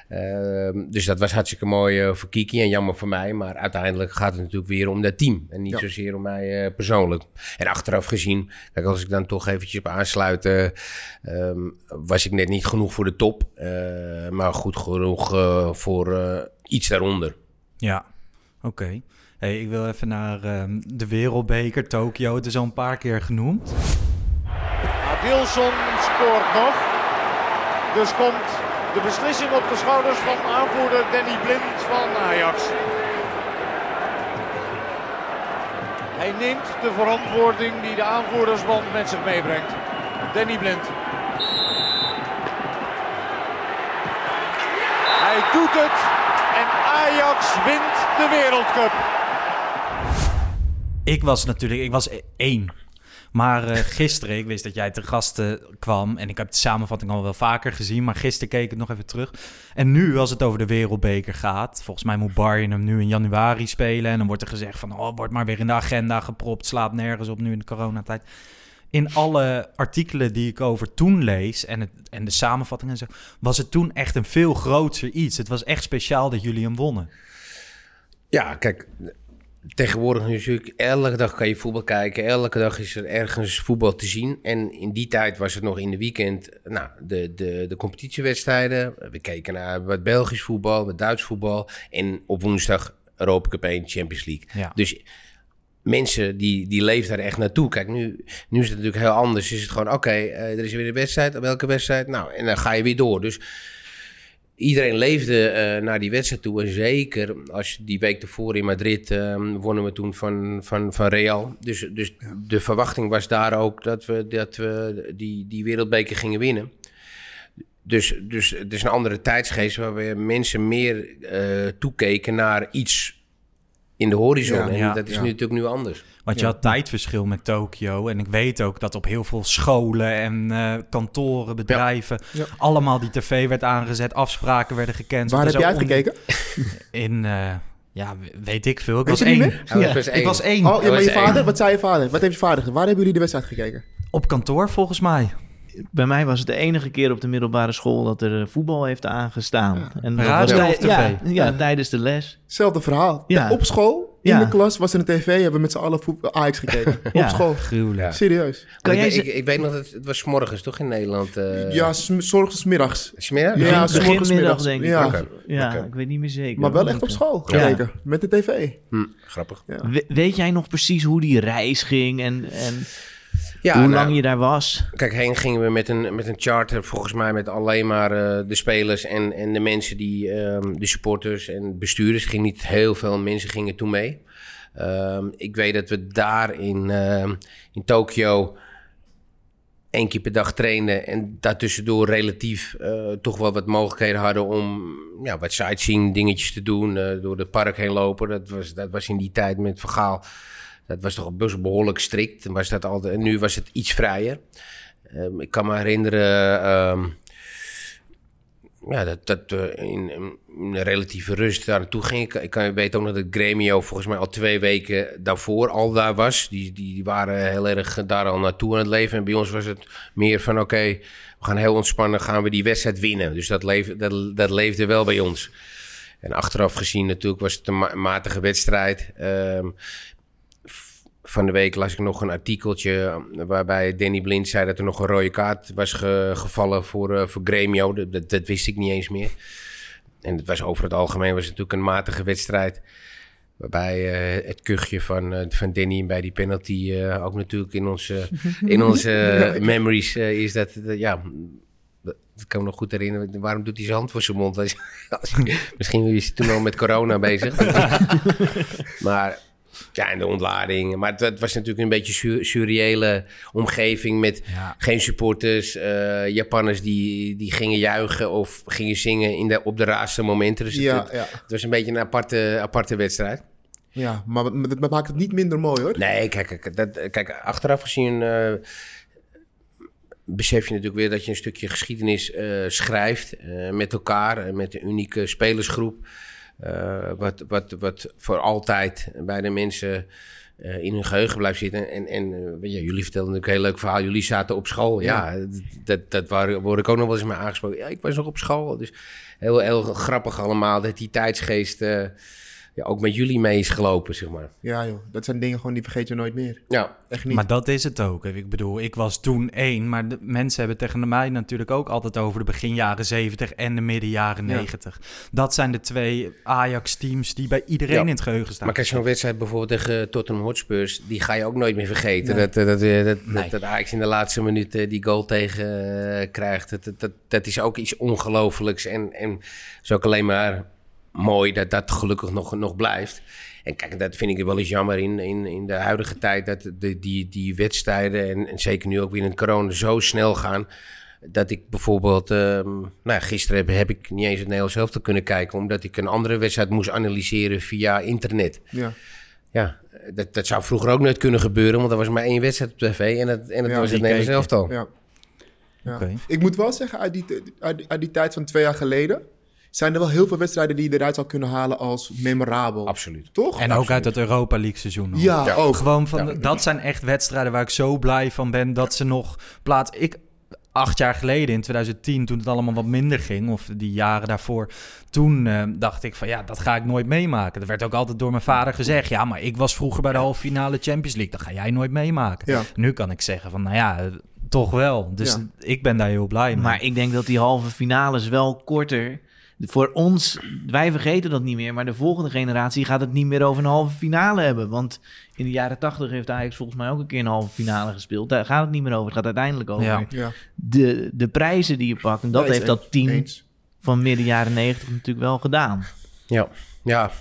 Speaker 4: Ehm, dus dat was hartstikke mooi voor Kiki en jammer voor mij. Maar uiteindelijk gaat het natuurlijk weer om dat team. En niet
Speaker 2: Ja.
Speaker 4: zozeer om mij persoonlijk. En achteraf gezien, kijk, als ik dan toch eventjes op aansluit, eh, ehm, was ik net niet genoeg voor de top. maar goed genoeg voor iets daaronder.
Speaker 3: Ja, oké. Hey, ik wil even naar ehm, de Wereldbeker, Tokio. Het is al een paar keer genoemd.
Speaker 6: Adilson scoort nog. Dus komt de beslissing op de schouders van aanvoerder Danny Blind van Ajax. Hij neemt de verantwoording die de aanvoerdersband met zich meebrengt. Danny Blind. Hij doet het Ajax wint de Wereldcup.
Speaker 3: Ik was natuurlijk, ik was e- één. Maar eh, gisteren, ik wist dat jij te gasten kwam. En ik heb de samenvatting al wel vaker gezien. Maar gisteren keek ik nog even terug. En nu, als het over de Wereldbeker gaat. Volgens mij moet Bayern hem nu in januari spelen. En dan wordt er gezegd van, oh, wordt maar weer in de agenda gepropt. Slaat nergens op nu in de coronatijd. In alle artikelen die ik over toen lees en, het, en de samenvattingen en zo, was het toen echt een veel groter iets. Het was echt speciaal dat jullie hem wonnen.
Speaker 4: Ja, kijk, tegenwoordig natuurlijk elke dag kan je voetbal kijken. Elke dag is er ergens voetbal te zien. En in die tijd was het nog in de weekend, nou, de, de, de competitiewedstrijden. We keken naar wat Belgisch voetbal, wat Duits voetbal. En op woensdag Europa Cup 1, Champions League.
Speaker 3: Ja.
Speaker 4: Dus mensen die, die leven daar echt naartoe. Kijk, nu, nu is het natuurlijk heel anders. Is het gewoon, oké, eh, er is weer een wedstrijd. Welke wedstrijd? Nou, en dan ga je weer door. Dus iedereen leefde eh, naar die wedstrijd toe. En zeker als je die week ervoor in Madrid eh, wonnen we toen van, van, van Real. Dus, dus de verwachting was daar ook dat we, dat we die, die wereldbeker gingen winnen. Dus, dus het is een andere tijdsgeest waar we mensen meer eh, toekeken naar iets in de horizon.
Speaker 2: Ja,
Speaker 4: en
Speaker 3: ja,
Speaker 4: dat is
Speaker 2: ja.
Speaker 4: nu natuurlijk nu anders.
Speaker 3: Want je
Speaker 2: Ja.
Speaker 3: had tijdverschil met Tokio. En ik weet ook dat op heel veel scholen en eh, kantoren, bedrijven...
Speaker 2: Ja.
Speaker 3: allemaal die tv werd aangezet, afspraken werden gekend.
Speaker 2: Waar heb jij uitgekeken?
Speaker 3: In, eh, ja, weet ik veel. Ik
Speaker 2: Weet
Speaker 3: was één. Ja,
Speaker 4: best
Speaker 3: ik was één.
Speaker 2: Oh, ja, maar je vader? Wat zei je vader? Wat heeft je vader gedaan? Waar hebben jullie de wedstrijd gekeken?
Speaker 3: Op kantoor volgens mij.
Speaker 1: Bij mij was het de enige keer op de middelbare school dat er eh, voetbal heeft aangestaan. En dat
Speaker 3: Radio
Speaker 1: was tij- ja,
Speaker 3: tv?
Speaker 1: ja, tijdens de les.
Speaker 2: Hetzelfde verhaal.
Speaker 1: Ja.
Speaker 2: Op school, in
Speaker 1: Ja.
Speaker 2: de klas, was er een tv. Hebben we met z'n allen voetbal Ajax gekeken.
Speaker 1: Ja.
Speaker 2: Op school.
Speaker 3: Gruwelijk.
Speaker 4: Ja.
Speaker 2: Serieus.
Speaker 1: Kan
Speaker 4: ik,
Speaker 1: jij
Speaker 4: ik,
Speaker 1: ze-
Speaker 4: ik, weet nog dat het, was 's morgens toch in Nederland? eh
Speaker 2: ja, s- zorgens middags.
Speaker 4: Smeer?
Speaker 2: Ja,
Speaker 1: Begin-
Speaker 2: s morgens
Speaker 1: beginmiddag
Speaker 2: middags.
Speaker 1: denk ik.
Speaker 2: Ja.
Speaker 4: Oké.
Speaker 1: Ja,
Speaker 4: Oké.
Speaker 1: ik weet niet meer zeker.
Speaker 2: Maar wel echt op school
Speaker 1: Ja.
Speaker 2: gekeken. Met de tv.
Speaker 4: Hm, grappig.
Speaker 2: Ja.
Speaker 1: We- weet jij nog precies hoe die reis ging en, en
Speaker 4: Ja,
Speaker 1: hoe
Speaker 4: nou,
Speaker 1: lang je daar was?
Speaker 4: Kijk, heen gingen we met een, met een charter, volgens mij met alleen maar eh, de spelers en, en de mensen die, ehm, de supporters en bestuurders. Er gingen niet heel veel mensen gingen toen mee. Ehm, ik weet dat we daar in, ehm, in Tokio één keer per dag trainen en daartussendoor relatief eh, toch wel wat mogelijkheden hadden om ja, wat sightseeing dingetjes te doen, eh, door het park heen lopen. Dat was, dat was in die tijd met Vergaal, dat was toch best behoorlijk strikt. En Was dat altijd, en nu was het iets vrijer. Ehm, ik kan me herinneren ehm, ja, dat, dat we in, een relatieve rust daar naartoe gingen. Ik, kan, weet ook dat Gremio volgens mij al twee weken daarvoor al daar was. Die, die, waren heel erg daar al naartoe aan het leven. En bij ons was het meer van oké, we gaan heel ontspannen, gaan we die wedstrijd winnen. Dus dat, leef, dat, dat leefde wel bij ons. En achteraf gezien natuurlijk was het een ma- matige wedstrijd. Ehm, van de week las ik nog een artikeltje eh, waarbij Danny Blind zei dat er nog een rode kaart was ge- gevallen voor, eh, voor Gremio. Dat, dat, dat wist ik niet eens meer. En het was over het algemeen was het natuurlijk een matige wedstrijd. Waarbij eh, het kuchje van, eh, van Danny bij die penalty ook natuurlijk in onze, in onze memories is dat, ja, dat kan me nog goed herinneren. Waarom doet hij zijn hand voor zijn mond? Misschien is hij toen al met corona bezig. maar ja, en de ontlading. Maar het, was natuurlijk een beetje sur surreële omgeving met geen supporters. eh, Japanners die, die gingen juichen of gingen zingen in de, op de raarste momenten. Dus het-
Speaker 2: Ja,
Speaker 4: het,
Speaker 2: ja.
Speaker 4: het was een beetje een aparte, aparte wedstrijd.
Speaker 2: Ja, maar dat maakt het niet minder mooi hoor.
Speaker 4: Nee, kijk, kijk, dat, kijk achteraf gezien eh, besef je natuurlijk weer dat je een stukje geschiedenis eh, schrijft met elkaar, eh, met een unieke spelersgroep. Eh, wat, wat, wat voor altijd bij de mensen eh, in hun geheugen blijft zitten. En, en eh, jullie vertelden natuurlijk een heel leuk verhaal. Jullie zaten op school. Ja, dat, dat waar, word ik ook nog wel eens mee aangesproken. Ja, ik was nog op school. Dus heel, heel grappig allemaal dat die tijdsgeest ja, ook met jullie mee is gelopen, zeg maar.
Speaker 2: Ja joh, dat zijn dingen gewoon die vergeet je nooit meer.
Speaker 4: Ja.
Speaker 2: Echt niet.
Speaker 3: Maar dat is het ook. Ik bedoel, ik was toen één, maar de mensen hebben tegen mij natuurlijk ook altijd over de begin jaren 70 en de midden jaren
Speaker 4: Ja.
Speaker 3: 90. Dat zijn de twee Ajax-teams die bij iedereen
Speaker 4: Ja.
Speaker 3: in het geheugen staan.
Speaker 4: Maar kijk, zo'n wedstrijd bijvoorbeeld tegen Tottenham Hotspurs, die ga je ook nooit meer vergeten.
Speaker 3: Nee.
Speaker 4: Dat, eh, dat, eh, dat,
Speaker 3: Nee.
Speaker 4: dat, Ajax in de laatste minuut eh, die goal tegen eh, krijgt. Dat, dat, dat, dat is ook iets ongelooflijks. En, en is ook alleen maar mooi dat dat gelukkig nog, nog blijft. En kijk, dat vind ik wel eens jammer in, in, in de huidige tijd. Dat de, die, die wedstrijden, en, en zeker nu ook weer in het corona, zo snel gaan. Dat ik bijvoorbeeld, ehm, nou ja, gisteren heb, heb ik niet eens het Nederlands zelf te kunnen kijken, omdat ik een andere wedstrijd moest analyseren via internet.
Speaker 2: Ja.
Speaker 4: Ja, dat, dat zou vroeger ook nooit kunnen gebeuren, want er was maar één wedstrijd op tv en dat, en dat
Speaker 2: Ja,
Speaker 4: was het Nederlands elftal.
Speaker 2: Ja. Ja.
Speaker 3: Oké.
Speaker 2: Ik moet wel zeggen, uit die, uit, die- uit die tijd van twee jaar geleden... zijn er wel heel veel wedstrijden die je eruit zou kunnen halen als memorabel.
Speaker 4: Absoluut.
Speaker 2: Toch?
Speaker 3: En ook uit het Europa League seizoen. hoor.
Speaker 2: Ja, ook.
Speaker 3: Gewoon van,
Speaker 2: Ja.
Speaker 3: dat zijn echt wedstrijden waar ik zo blij van ben dat ze nog plaats. Ik, acht jaar geleden, in 2010, toen het allemaal wat minder ging, of die jaren daarvoor, toen eh, dacht ik van ja, dat ga ik nooit meemaken. Er werd ook altijd door mijn vader gezegd, ja, maar ik was vroeger bij de halve finale Champions League, dat ga jij nooit meemaken.
Speaker 1: Ja.
Speaker 3: Nu kan ik zeggen van, nou ja, eh, toch wel. Dus
Speaker 1: Ja.
Speaker 3: ik ben daar heel blij mee.
Speaker 1: Maar ik denk dat die halve finales wel korter. Voor ons, wij vergeten dat niet meer. Maar de volgende generatie gaat het niet meer over een halve finale hebben. Want in de jaren tachtig heeft Ajax volgens mij ook een keer een halve finale gespeeld. Daar gaat het niet meer over. Het gaat uiteindelijk over
Speaker 3: Ja.
Speaker 2: Ja.
Speaker 1: De, de prijzen die je pakt. En dat heeft dat team
Speaker 2: Eens.
Speaker 1: van midden jaren negentig natuurlijk wel gedaan.
Speaker 4: Ja, ja.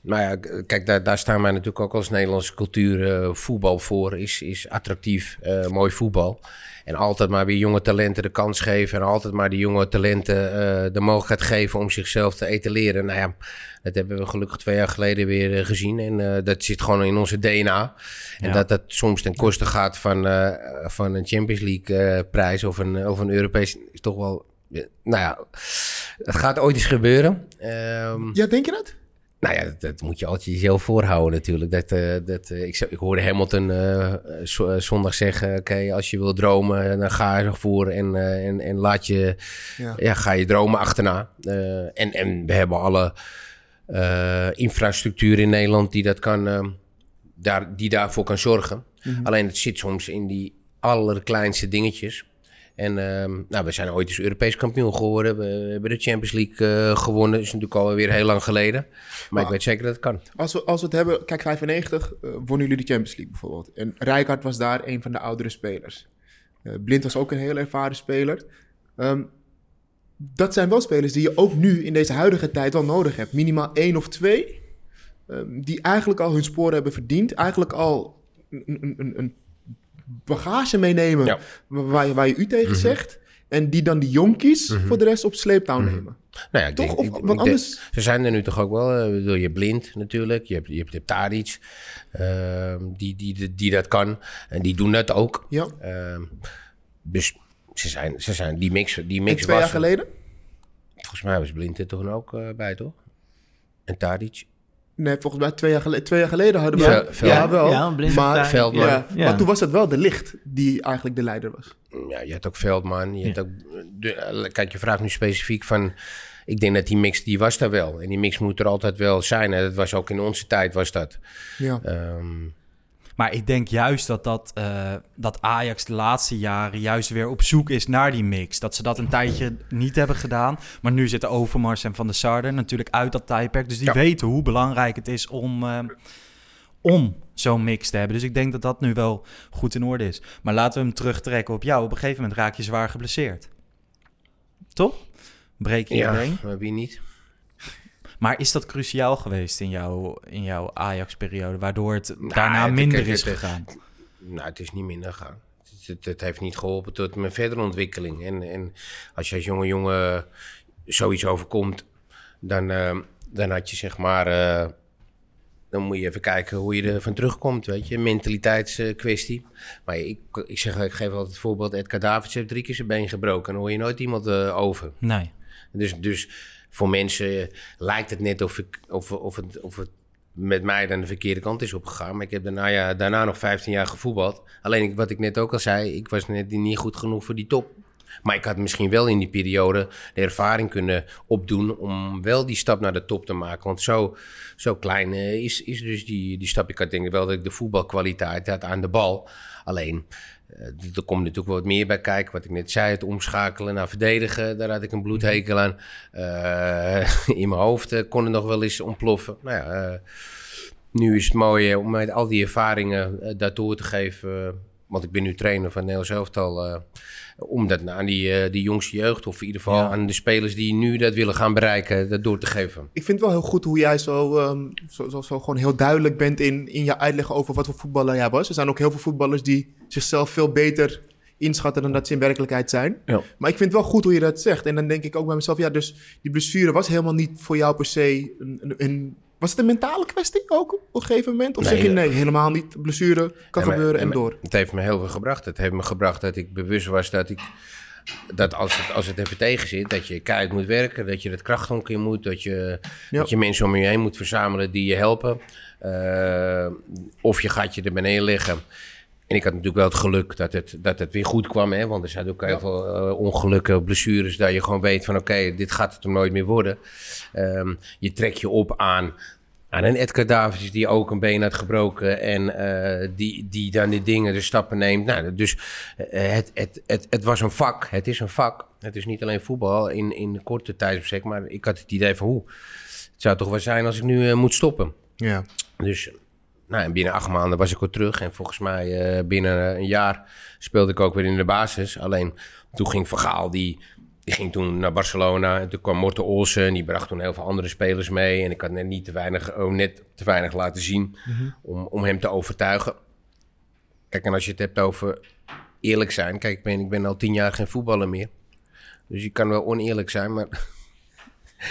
Speaker 4: Nou ja, kijk, daar, daar staan wij natuurlijk ook als Nederlandse cultuur eh, voetbal voor. Is, is attractief, eh, mooi voetbal. En altijd maar weer jonge talenten de kans geven. En altijd maar die jonge talenten eh, de mogelijkheid geven om zichzelf te etaleren. Nou ja, dat hebben we gelukkig twee jaar geleden weer eh, gezien. En eh, dat zit gewoon in onze DNA. En
Speaker 3: Ja.
Speaker 4: dat dat soms ten koste gaat van, eh, van een Champions League eh, prijs of een, of een Europees, is toch wel... nou ja, het gaat ooit eens gebeuren. Ehm,
Speaker 2: Ja, denk je dat?
Speaker 4: Nou ja, dat, dat moet je altijd jezelf voorhouden natuurlijk. Dat, eh, dat, eh, ik, ik hoorde Hamilton eh, zondag zeggen... oké, als je wil dromen, dan ga ervoor en, en, en laat je...
Speaker 2: Ja.
Speaker 4: Ja. ga je dromen achterna. En, en we hebben alle infrastructuur in Nederland die, dat kan, daar, die daarvoor kan zorgen.
Speaker 2: Mhm.
Speaker 4: Alleen het zit soms in die allerkleinste dingetjes... En ehm, nou, we zijn ooit eens Europees kampioen geworden. We hebben de Champions League eh, gewonnen. Dat is natuurlijk alweer heel lang geleden. Maar ik weet zeker dat het kan.
Speaker 2: Als we, als we het hebben, kijk, 95 eh, wonnen jullie de Champions League bijvoorbeeld. En Rijkaard was daar een van de oudere spelers. Eh, Blind was ook een heel ervaren speler. Ehm, dat zijn wel spelers die je ook nu in deze huidige tijd wel nodig hebt. Minimaal één of twee. ehm, die eigenlijk al hun sporen hebben verdiend. Eigenlijk al een, een, een bagage meenemen
Speaker 4: Ja.
Speaker 2: waar, je, waar je u tegen
Speaker 4: Mhm.
Speaker 2: zegt. En die dan die jonkies
Speaker 4: Mhm.
Speaker 2: voor de rest op sleeptouw
Speaker 4: Mhm.
Speaker 2: nemen.
Speaker 4: Nou ja,
Speaker 2: Toch?
Speaker 4: denk-
Speaker 2: Of- want
Speaker 4: denk-
Speaker 2: anders-
Speaker 4: ze zijn er nu toch ook wel. eh, bedoel, je Blind natuurlijk. Je hebt, je hebt, je hebt Tadic. ehm, die, die, die, die dat kan. En die doen dat ook.
Speaker 2: Ja.
Speaker 4: Ehm, dus ze zijn, ze zijn die mix, die
Speaker 2: En
Speaker 4: mix
Speaker 2: twee jaar
Speaker 4: was
Speaker 2: geleden?
Speaker 4: Volgens mij was Blind er toch ook eh, bij, toch? En Tadic.
Speaker 2: Nee, volgens mij twee jaar, geleden, twee jaar geleden hadden we...
Speaker 4: Ja,
Speaker 2: ja, wel.
Speaker 1: Ja, Blind
Speaker 2: maar,
Speaker 4: Veldman.
Speaker 2: Ja,
Speaker 1: Ja.
Speaker 2: maar toen was het wel de licht die eigenlijk de leider was.
Speaker 4: Ja, je hebt ook Veldman. Je hebt ook, de, eh, kijk, je vraagt nu specifiek van... Ik denk dat die mix, die was daar wel. En die mix moet er altijd wel zijn. En dat was ook in onze tijd, was dat.
Speaker 2: Ja.
Speaker 4: Ehm,
Speaker 3: Maar ik denk juist dat, dat, eh, dat Ajax de laatste jaren juist weer op zoek is naar die mix. Dat ze dat een tijdje niet hebben gedaan. Maar nu zitten Overmars en Van der Sarden natuurlijk uit dat tijdperk. Dus die
Speaker 4: Ja.
Speaker 3: weten hoe belangrijk het is om, eh, om zo'n mix te hebben. Dus ik denk dat dat nu wel goed in orde is. Maar laten we hem terugtrekken op jou. Op een gegeven moment raak je zwaar geblesseerd. Toch? Breek je
Speaker 4: ja,
Speaker 3: been.
Speaker 4: wie niet?
Speaker 3: Maar is dat cruciaal geweest in jouw, in jouw Ajax-periode? Waardoor het
Speaker 4: Nou,
Speaker 3: daarna
Speaker 4: het-
Speaker 3: minder is
Speaker 4: het-
Speaker 3: gegaan?
Speaker 4: Nou, het is niet minder gegaan. Het, heeft niet geholpen tot mijn verdere ontwikkeling. En, en als je als jonge jongen zoiets overkomt, dan, eh, dan had je zeg maar... eh, dan moet je even kijken hoe je er van terugkomt, weet je. Mentaliteitskwestie. maar ik, ik zeg, ik geef altijd het voorbeeld... Edgar Davids heeft drie keer zijn been gebroken. Dan hoor je nooit iemand eh, over.
Speaker 3: Nee.
Speaker 4: Dus, dus voor mensen lijkt het net of, of, of, het, of het met mij dan de verkeerde kant is opgegaan. Maar ik heb daarna, ja, daarna nog 15 jaar gevoetbald. Alleen wat ik net ook al zei, ik was net niet goed genoeg voor die top. Maar ik had misschien wel in die periode de ervaring kunnen opdoen om wel die stap naar de top te maken. Want zo, zo klein eh, is, is dus die, die stap. Ik had denk wel dat ik de voetbalkwaliteit had aan de bal. Alleen, er komt natuurlijk wat meer bij kijken. Wat ik net zei, het omschakelen naar verdedigen. Daar had ik een bloedhekel aan. Eh, in mijn hoofd eh, kon het nog wel eens ontploffen. Nou ja, eh, nu is het mooi eh, om met al die ervaringen eh, door te geven. Want ik ben nu trainer van Nederlands elftal. eh, om dat aan die, eh, die jongste jeugd, of in ieder geval
Speaker 3: Ja.
Speaker 4: aan de spelers die nu dat willen gaan bereiken, dat door te geven.
Speaker 2: Ik vind het wel heel goed hoe jij zo, ehm, zo, zo, zo gewoon heel duidelijk bent in, in je uitleg over wat voor voetballer jij was. Er zijn ook heel veel voetballers die zichzelf veel beter inschatten dan dat ze in werkelijkheid zijn.
Speaker 4: Ja.
Speaker 2: Maar ik vind het wel goed hoe je dat zegt. En dan denk ik ook bij mezelf, ja, dus die blessure was helemaal niet voor jou per se een... een, een- was het een mentale kwestie ook op een gegeven moment? Of
Speaker 4: Nee,
Speaker 2: zeg je nee, helemaal niet. Blessure kan gebeuren en door.
Speaker 4: Het heeft me heel veel gebracht. Het heeft me gebracht dat ik bewust was dat ik. Dat als het, als het even tegen zit, dat je keihard moet werken, dat je het krachthonk in moet, dat je,
Speaker 2: Ja.
Speaker 4: dat je mensen om je heen moet verzamelen die je helpen. Eh, of je gaat je er beneden leggen. En ik had natuurlijk wel het geluk dat het, dat het weer goed kwam. Hè? Want er zijn ook heel veel eh, ongelukken, blessures. Dat je gewoon weet van oké, dit gaat het er nooit meer worden. Ehm, je trekt je op aan, aan een Edgar Davids die ook een been had gebroken. En eh, die, die dan die dingen, de stappen neemt. Nou, dus eh, het, het, het, het was een vak. Het is een vak. Het is niet alleen voetbal in, in de korte tijdsbestek. Maar ik had het idee van hoe. Het zou toch wel zijn als ik nu moet stoppen.
Speaker 2: Ja.
Speaker 4: Dus nou, en binnen acht maanden was ik weer terug. En volgens mij eh, binnen een jaar speelde ik ook weer in de basis. Alleen toen ging Van Gaal, die, die ging toen naar Barcelona. En toen kwam Morten Olsen. En die bracht toen heel veel andere spelers mee. En ik had net, niet te, weinig, oh, net te weinig laten zien
Speaker 2: Mhm.
Speaker 4: om, om hem te overtuigen. Kijk, en als je het hebt over eerlijk zijn. Kijk, ik ben, ik ben al tien jaar geen voetballer meer. Dus je kan wel oneerlijk zijn, maar...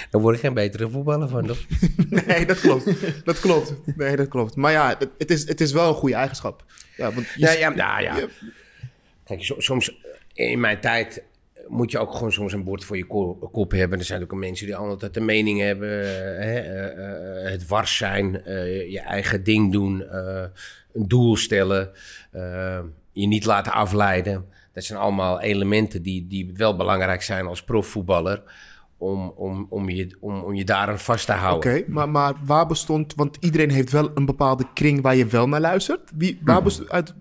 Speaker 4: Dan word ik geen betere voetballer van, toch?
Speaker 2: Nee, dat klopt. Dat klopt. Nee, dat klopt. Maar ja, het, is, het is wel een goede eigenschap. Ja, want je-
Speaker 4: Ja, ja, nou ja.
Speaker 2: je-
Speaker 4: Kijk, so- soms in mijn tijd moet je ook gewoon soms een bord voor je ko- kop hebben. Er zijn ook mensen die altijd een mening hebben. Hè, eh, eh, het wars zijn, eh, je eigen ding doen, een doel stellen, je niet laten afleiden. Dat zijn allemaal elementen die, die wel belangrijk zijn als profvoetballer. Om, om, om, je, om, om je daaraan vast te houden.
Speaker 2: Oké, maar, maar waar bestond... Want iedereen heeft wel een bepaalde kring waar je wel naar luistert. Wie, waar bestond, uit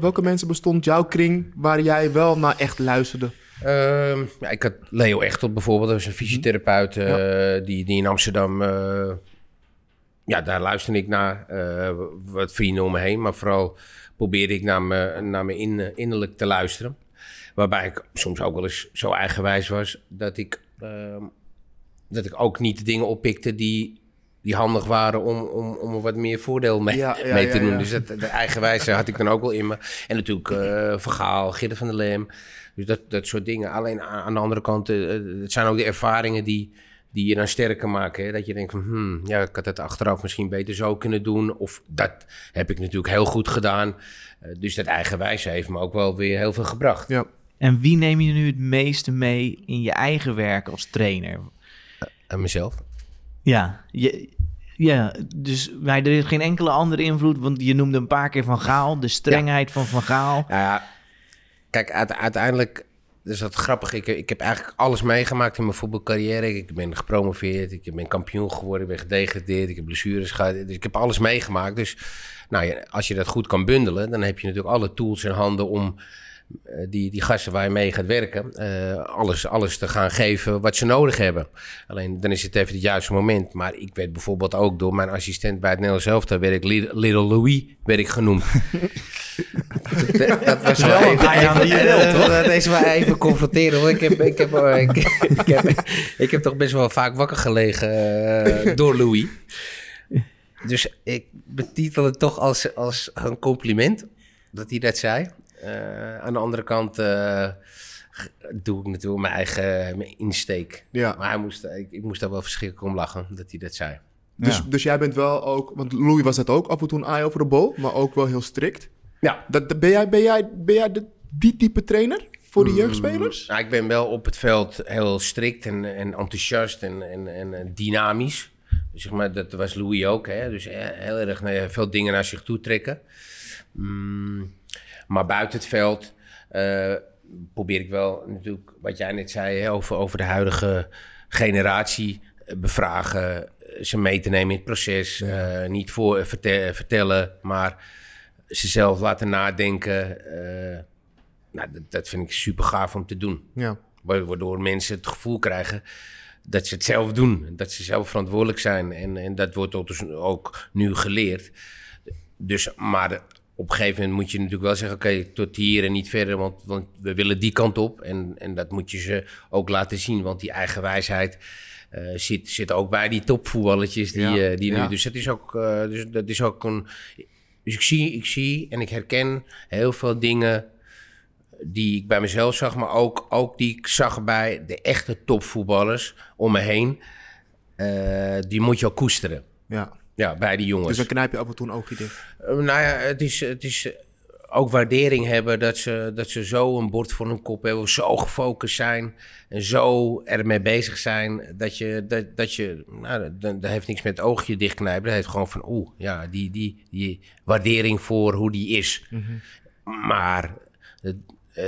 Speaker 2: welke mensen bestond jouw kring waar jij wel naar echt luisterde?
Speaker 4: Ehm, ja, ik had Leo Echtel bijvoorbeeld, dat is een fysiotherapeut eh, die, die in Amsterdam. eh, ja, daar luisterde ik naar. eh, wat vrienden om me heen, maar vooral probeerde ik naar me, naar me in, innerlijk te luisteren. Waarbij ik soms ook wel eens zo eigenwijs was dat ik, dat ik ook niet de dingen oppikte die, die handig waren om, om, om er wat meer voordeel mee,
Speaker 2: Ja, ja,
Speaker 4: mee te doen.
Speaker 2: ja.
Speaker 4: Dus dat, de eigenwijze had ik dan ook wel in me. En natuurlijk eh Vergaal, Gidde van der Leem. Dus dat, dat soort dingen. Alleen aan, de andere kant, eh, het zijn ook de ervaringen die, die je dan sterker maken. Hè? Dat je denkt van, hmm, ja, ik had het achteraf misschien beter zo kunnen doen. Of dat heb ik natuurlijk heel goed gedaan. Eh, dus dat eigenwijze heeft me ook wel weer heel veel gebracht.
Speaker 2: Ja.
Speaker 1: En wie neem je nu het meeste mee in je eigen werk als trainer?
Speaker 4: En mezelf.
Speaker 1: Ja, je, ja dus wij, er is geen enkele andere invloed, want je noemde een paar keer Van Gaal, de strengheid van Van Gaal.
Speaker 4: Ja, kijk, uite- uiteindelijk is dat grappig. Ik, ik heb eigenlijk alles meegemaakt in mijn voetbalcarrière. Ik ben gepromoveerd, ik ben kampioen geworden, ik ben gedegradeerd, ik heb blessures gehad. Dus ik heb alles meegemaakt. Dus nou als je dat goed kan bundelen, dan heb je natuurlijk alle tools in handen om eh, die, die gasten waar je mee gaat werken, eh, alles, alles te gaan geven wat ze nodig hebben. Alleen dan is het even het juiste moment. Maar ik werd bijvoorbeeld ook door mijn assistent bij het Nederlands Elftal, werd ik Little Little Louis, werd ik genoemd. dat, dat was wel even,
Speaker 3: ga je aan
Speaker 4: even- eh,
Speaker 3: toch?
Speaker 4: dat is wel even confronteren hoor. Ik heb, ik, heb, eh, ik, ik, heb, ik heb toch best wel vaak wakker gelegen eh, door Louis. Dus ik betitel het toch als, als een compliment dat hij dat zei. Eh, aan de andere kant eh, doe ik natuurlijk mijn eigen mijn insteek.
Speaker 2: Ja.
Speaker 4: Maar hij moest, ik, ik moest daar wel verschrikkelijk om lachen dat hij dat zei.
Speaker 2: Dus,
Speaker 3: Ja.
Speaker 2: dus jij bent wel ook, want Louis was dat ook af en toe een eye over de bol, maar ook wel heel strikt.
Speaker 4: Ja.
Speaker 2: Dat, dat- ben jij, ben jij, ben jij de, die type trainer voor de jeugdspelers?
Speaker 4: Nou, ik ben wel op het veld heel strikt en, en enthousiast en, en, en, en dynamisch. Dus zeg maar, dat was Louis ook. Hè? Dus eh, heel erg nou veel dingen naar zich toe trekken. Mm, maar buiten het veld eh, probeer ik wel natuurlijk, wat jij net zei, over, over de huidige generatie eh, bevragen. eh, Ze mee te nemen in het proces. niet voor verte- vertellen, maar ze zelf laten nadenken. nou, dat, dat vind ik super gaaf om te doen.
Speaker 2: Ja.
Speaker 4: Wa- Waardoor mensen het gevoel krijgen dat ze het zelf doen. Dat ze zelf verantwoordelijk zijn. En, en dat wordt ook, dus ook nu geleerd. Dus, maar op een gegeven moment moet je natuurlijk wel zeggen... oké, tot hier en niet verder, want, want we willen die kant op. En, en dat moet je ze ook laten zien. Want die eigen wijsheid eh, zit, zit ook bij die topvoetballetjes die,
Speaker 2: Ja,
Speaker 4: eh, die
Speaker 2: ja.
Speaker 4: nu... Dus dat is ook, eh, dus dat is ook een... Dus ik zie, ik zie en ik herken heel veel dingen die ik bij mezelf zag, maar ook, ook die ik zag bij de echte topvoetballers om me heen. Die moet je ook koesteren.
Speaker 2: Ja.
Speaker 4: Ja, bij die jongens.
Speaker 2: Dus dan knijp je af en toe een oogje dicht.
Speaker 4: Eh, nou ja, het is, het is eh, ook waardering hebben dat ze, dat ze zo een bord voor hun kop hebben, zo gefocust zijn en zo ermee bezig zijn dat je, dat, dat je, nou, dat, dat heeft niks met het oogje dichtknijpen, dat heeft gewoon van, oeh, ja, die, die, die waardering voor hoe die is. Maar het, eh,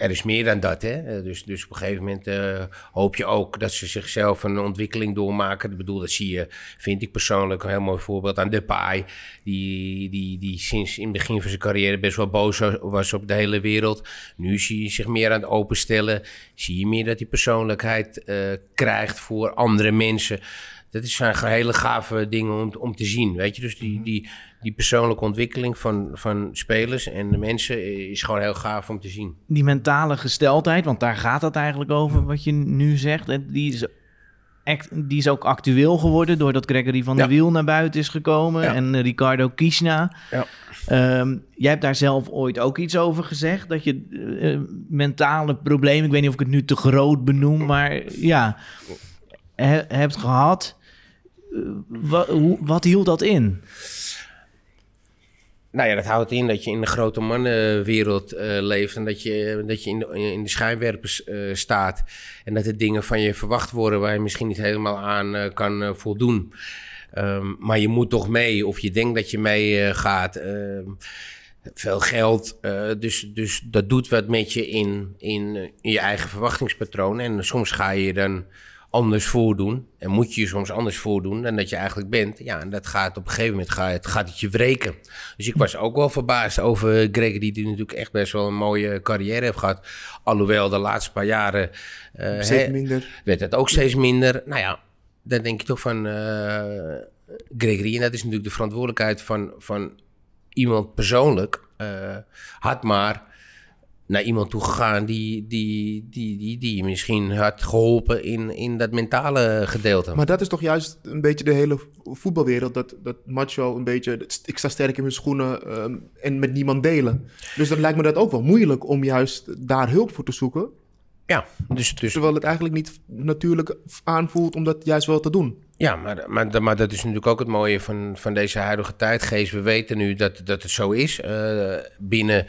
Speaker 4: er is meer dan dat, hè. Eh, Dus, dus op een gegeven moment eh, hoop je ook dat ze zichzelf een ontwikkeling doormaken. Ik bedoel, dat zie je, vind ik persoonlijk, een heel mooi voorbeeld aan Depay. Die, die, die sinds in het begin van zijn carrière best wel boos was op de hele wereld. Nu zie je zich meer aan het openstellen. Zie je meer dat die persoonlijkheid eh, krijgt voor andere mensen. Dat is- zijn hele gave dingen om, om te zien, weet je. Dus die, die, die persoonlijke ontwikkeling van, van spelers en de mensen is gewoon heel gaaf om te zien.
Speaker 1: Die mentale gesteldheid, want daar gaat het eigenlijk over wat je nu zegt. Die is, act- die is ook actueel geworden doordat Gregory van der
Speaker 4: Ja.
Speaker 1: Wiel naar buiten is gekomen.
Speaker 4: Ja.
Speaker 1: En eh, Ricardo Kishna.
Speaker 4: Ja.
Speaker 1: Ehm, jij hebt daar zelf ooit ook iets over gezegd. Dat je eh, mentale problemen, ik weet niet of ik het nu te groot benoem, maar ja, he- hebt gehad. Eh, wa- hoe- wat hield dat in?
Speaker 4: Nou ja, dat houdt in dat je in de grote mannenwereld eh, leeft en dat je, dat je in, de, in de schijnwerpers eh, staat. En dat er dingen van je verwacht worden waar je misschien niet helemaal aan eh, kan voldoen. Ehm, maar je moet toch mee, of je denkt dat je mee gaat. Ehm, veel geld, dus, dus dat doet wat met je in, in, in je eigen verwachtingspatroon. En soms ga je dan anders voordoen. En moet je je soms anders voordoen dan dat je eigenlijk bent. Ja, en dat gaat op een gegeven moment gaat, het, gaat het je wreken. Dus ik was ook wel verbaasd over Gregory, die natuurlijk echt best wel een mooie carrière heeft gehad. Alhoewel de laatste paar jaren
Speaker 2: Steeds
Speaker 4: hè,
Speaker 2: minder.
Speaker 4: werd het ook steeds minder. Nou ja, dan denk je toch van eh, Gregory. En dat is natuurlijk de verantwoordelijkheid van, van iemand persoonlijk. eh, had maar naar iemand toe gegaan die, die, die, die, die je misschien had geholpen in, in dat mentale gedeelte.
Speaker 2: Maar dat is toch juist een beetje de hele voetbalwereld. Dat, dat macho een beetje, ik sta sterk in mijn schoenen ehm, en met niemand delen. Dus dan lijkt me dat ook wel moeilijk om juist daar hulp voor te zoeken.
Speaker 4: Ja, dus, dus...
Speaker 2: Terwijl het eigenlijk niet natuurlijk aanvoelt om dat juist wel te doen.
Speaker 4: Ja, maar, maar, maar dat is natuurlijk ook het mooie van, van deze huidige tijdgeest. We weten nu dat, dat het zo is. Uh, binnen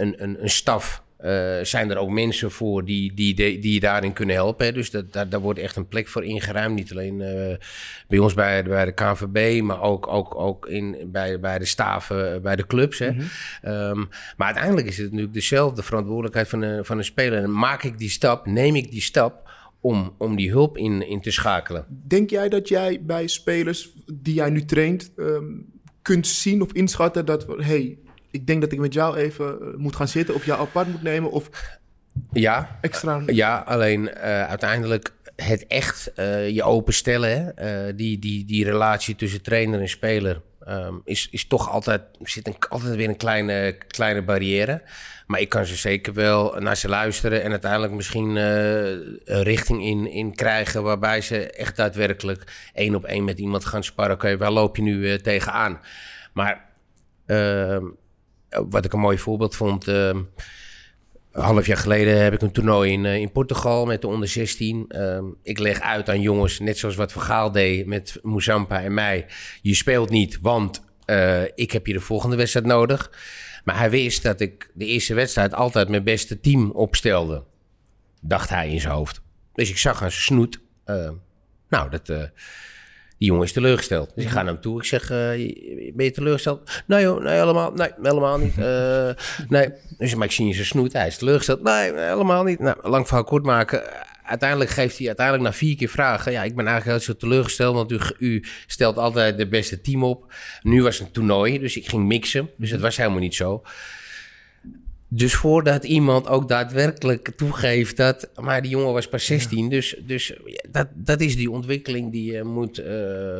Speaker 4: een, een, een staf uh, zijn er ook mensen voor die, die, die, je daarin kunnen helpen. Hè. Dus dat, daar, daar wordt echt een plek voor ingeruimd. Niet alleen uh, bij ons bij, bij de KNVB, maar ook, ook, ook in, bij, bij de staven, bij de clubs. Hè. Mm -hmm. um, maar uiteindelijk is het natuurlijk dezelfde verantwoordelijkheid van een, van een speler. En maak ik die stap, neem ik die stap om, om die hulp in, in te schakelen.
Speaker 2: Denk jij dat jij bij spelers die jij nu traint um, kunt zien of inschatten dat... Hey, ik denk dat ik met jou even uh, moet gaan zitten of jou apart moet nemen of
Speaker 4: ja,
Speaker 2: extra.
Speaker 4: ja, alleen uh, uiteindelijk het echt uh, je openstellen, hè? die, die, die relatie tussen trainer en speler, um, is, is toch altijd, zit een, altijd weer een kleine, kleine barrière. Maar ik kan ze zeker wel naar ze luisteren en uiteindelijk misschien een richting in, in krijgen waarbij ze echt daadwerkelijk één op één met iemand gaan sparren. Oké, okay, waar loop je nu tegenaan? Maar ehm, wat ik een mooi voorbeeld vond. Uh, een half jaar geleden heb ik een toernooi in, uh, in Portugal met de onder 16. Uh, ik leg uit aan jongens, net zoals wat Vergaal deed met Mouzampa en mij. Je speelt niet, want uh, ik heb je de volgende wedstrijd nodig. Maar hij wist dat ik de eerste wedstrijd altijd mijn beste team opstelde. Dacht hij in zijn hoofd. Dus ik zag aan zijn snoet. nou, dat die jongen is teleurgesteld. Dus ik ga naar hem toe. Ik zeg, uh, ben je teleurgesteld? Nee joh, nee helemaal, nee, helemaal niet. Uh, nee. Dus, maar ik zie in zijn snoet, hij is teleurgesteld. Nee, helemaal niet. Nou, lang verhaal kort maken. Uiteindelijk geeft hij uiteindelijk na vier keer vragen. Ja, ik ben eigenlijk heel zo teleurgesteld, want u, u stelt altijd de beste team op. Nu was het een toernooi, dus ik ging mixen. Dus het was helemaal niet zo. Dus voordat iemand ook daadwerkelijk toegeeft dat. Maar die jongen was pas 16. Ja. Dus, dus dat, dat is die ontwikkeling die je moet uh,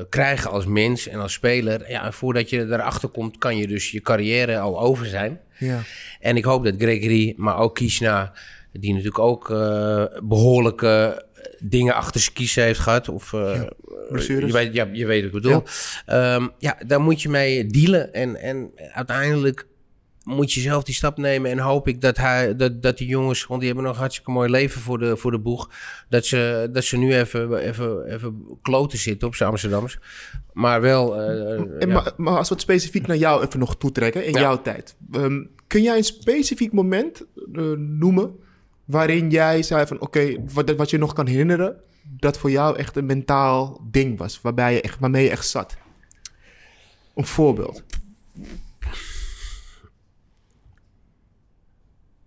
Speaker 4: krijgen als mens en als speler. Ja, voordat je erachter komt, kan je dus je carrière al over zijn.
Speaker 2: Ja.
Speaker 4: En ik hoop dat Gregory, maar ook Kishna, die natuurlijk ook uh, behoorlijke dingen achter zijn kiezen heeft gehad. Of uh, ja, je, weet, ja, je weet wat ik bedoel. Ja. Um, ja, daar moet je mee dealen. En, en uiteindelijk moet je zelf die stap nemen. En hoop ik dat, hij, dat, dat die jongens, want die hebben nog hartstikke mooi leven voor de, voor de boeg. Dat ze, dat ze nu even, even, even kloten zitten op zijn Amsterdams. Maar wel. Uh,
Speaker 2: en
Speaker 4: ja.
Speaker 2: maar, maar als we het specifiek naar jou even nog toetrekken, in ja. jouw tijd. Um, kun jij een specifiek moment uh, noemen waarin jij zei van oké, okay, wat, wat je nog kan herinneren, dat voor jou echt een mentaal ding was, waarbij je echt, waarmee je echt zat? Een voorbeeld.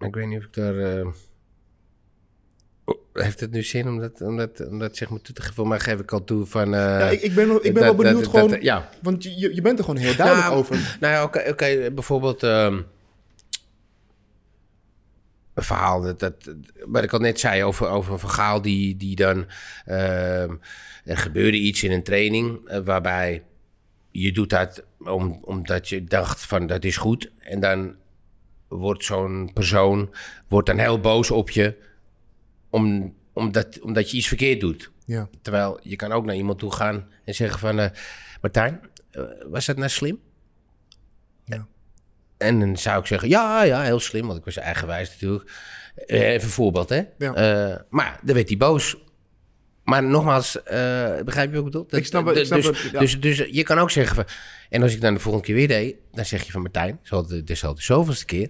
Speaker 4: Ik weet niet of ik daar. Uh... Heeft het nu zin om dat, om dat, om dat zeg maar toe te geven? Maar geef ik al toe van. Uh,
Speaker 2: ja, ik, ik ben, ik ben
Speaker 4: dat,
Speaker 2: wel benieuwd
Speaker 4: dat,
Speaker 2: gewoon.
Speaker 4: dat, ja.
Speaker 2: Want je, je bent er gewoon heel duidelijk
Speaker 4: nou,
Speaker 2: over.
Speaker 4: Nou ja, oké, okay, okay, bijvoorbeeld. Uh, een verhaal, dat, dat, wat ik al net zei over, over een verhaal die, die dan. Uh, er gebeurde iets in een training uh, waarbij je doet dat om, omdat je dacht van dat is goed. En dan wordt zo'n persoon wordt dan heel boos op je om, omdat, omdat je iets verkeerd doet.
Speaker 2: Ja.
Speaker 4: Terwijl je kan ook naar iemand toe gaan en zeggen van... Uh, Martijn, uh, was dat nou slim?
Speaker 2: Ja.
Speaker 4: En dan zou ik zeggen, ja, ja, heel slim. Want ik was eigenwijs natuurlijk. Uh, even een voorbeeld, hè?
Speaker 2: Ja.
Speaker 4: maar dan werd hij boos. Maar nogmaals, uh, begrijp je wat ik bedoel?
Speaker 2: Ik snap, ik snap
Speaker 4: dus,
Speaker 2: het, ja.
Speaker 4: dus, dus je kan ook zeggen... Van, en als ik dan de volgende keer weer deed... dan zeg je van Martijn, zo de, de, de zoveelste keer...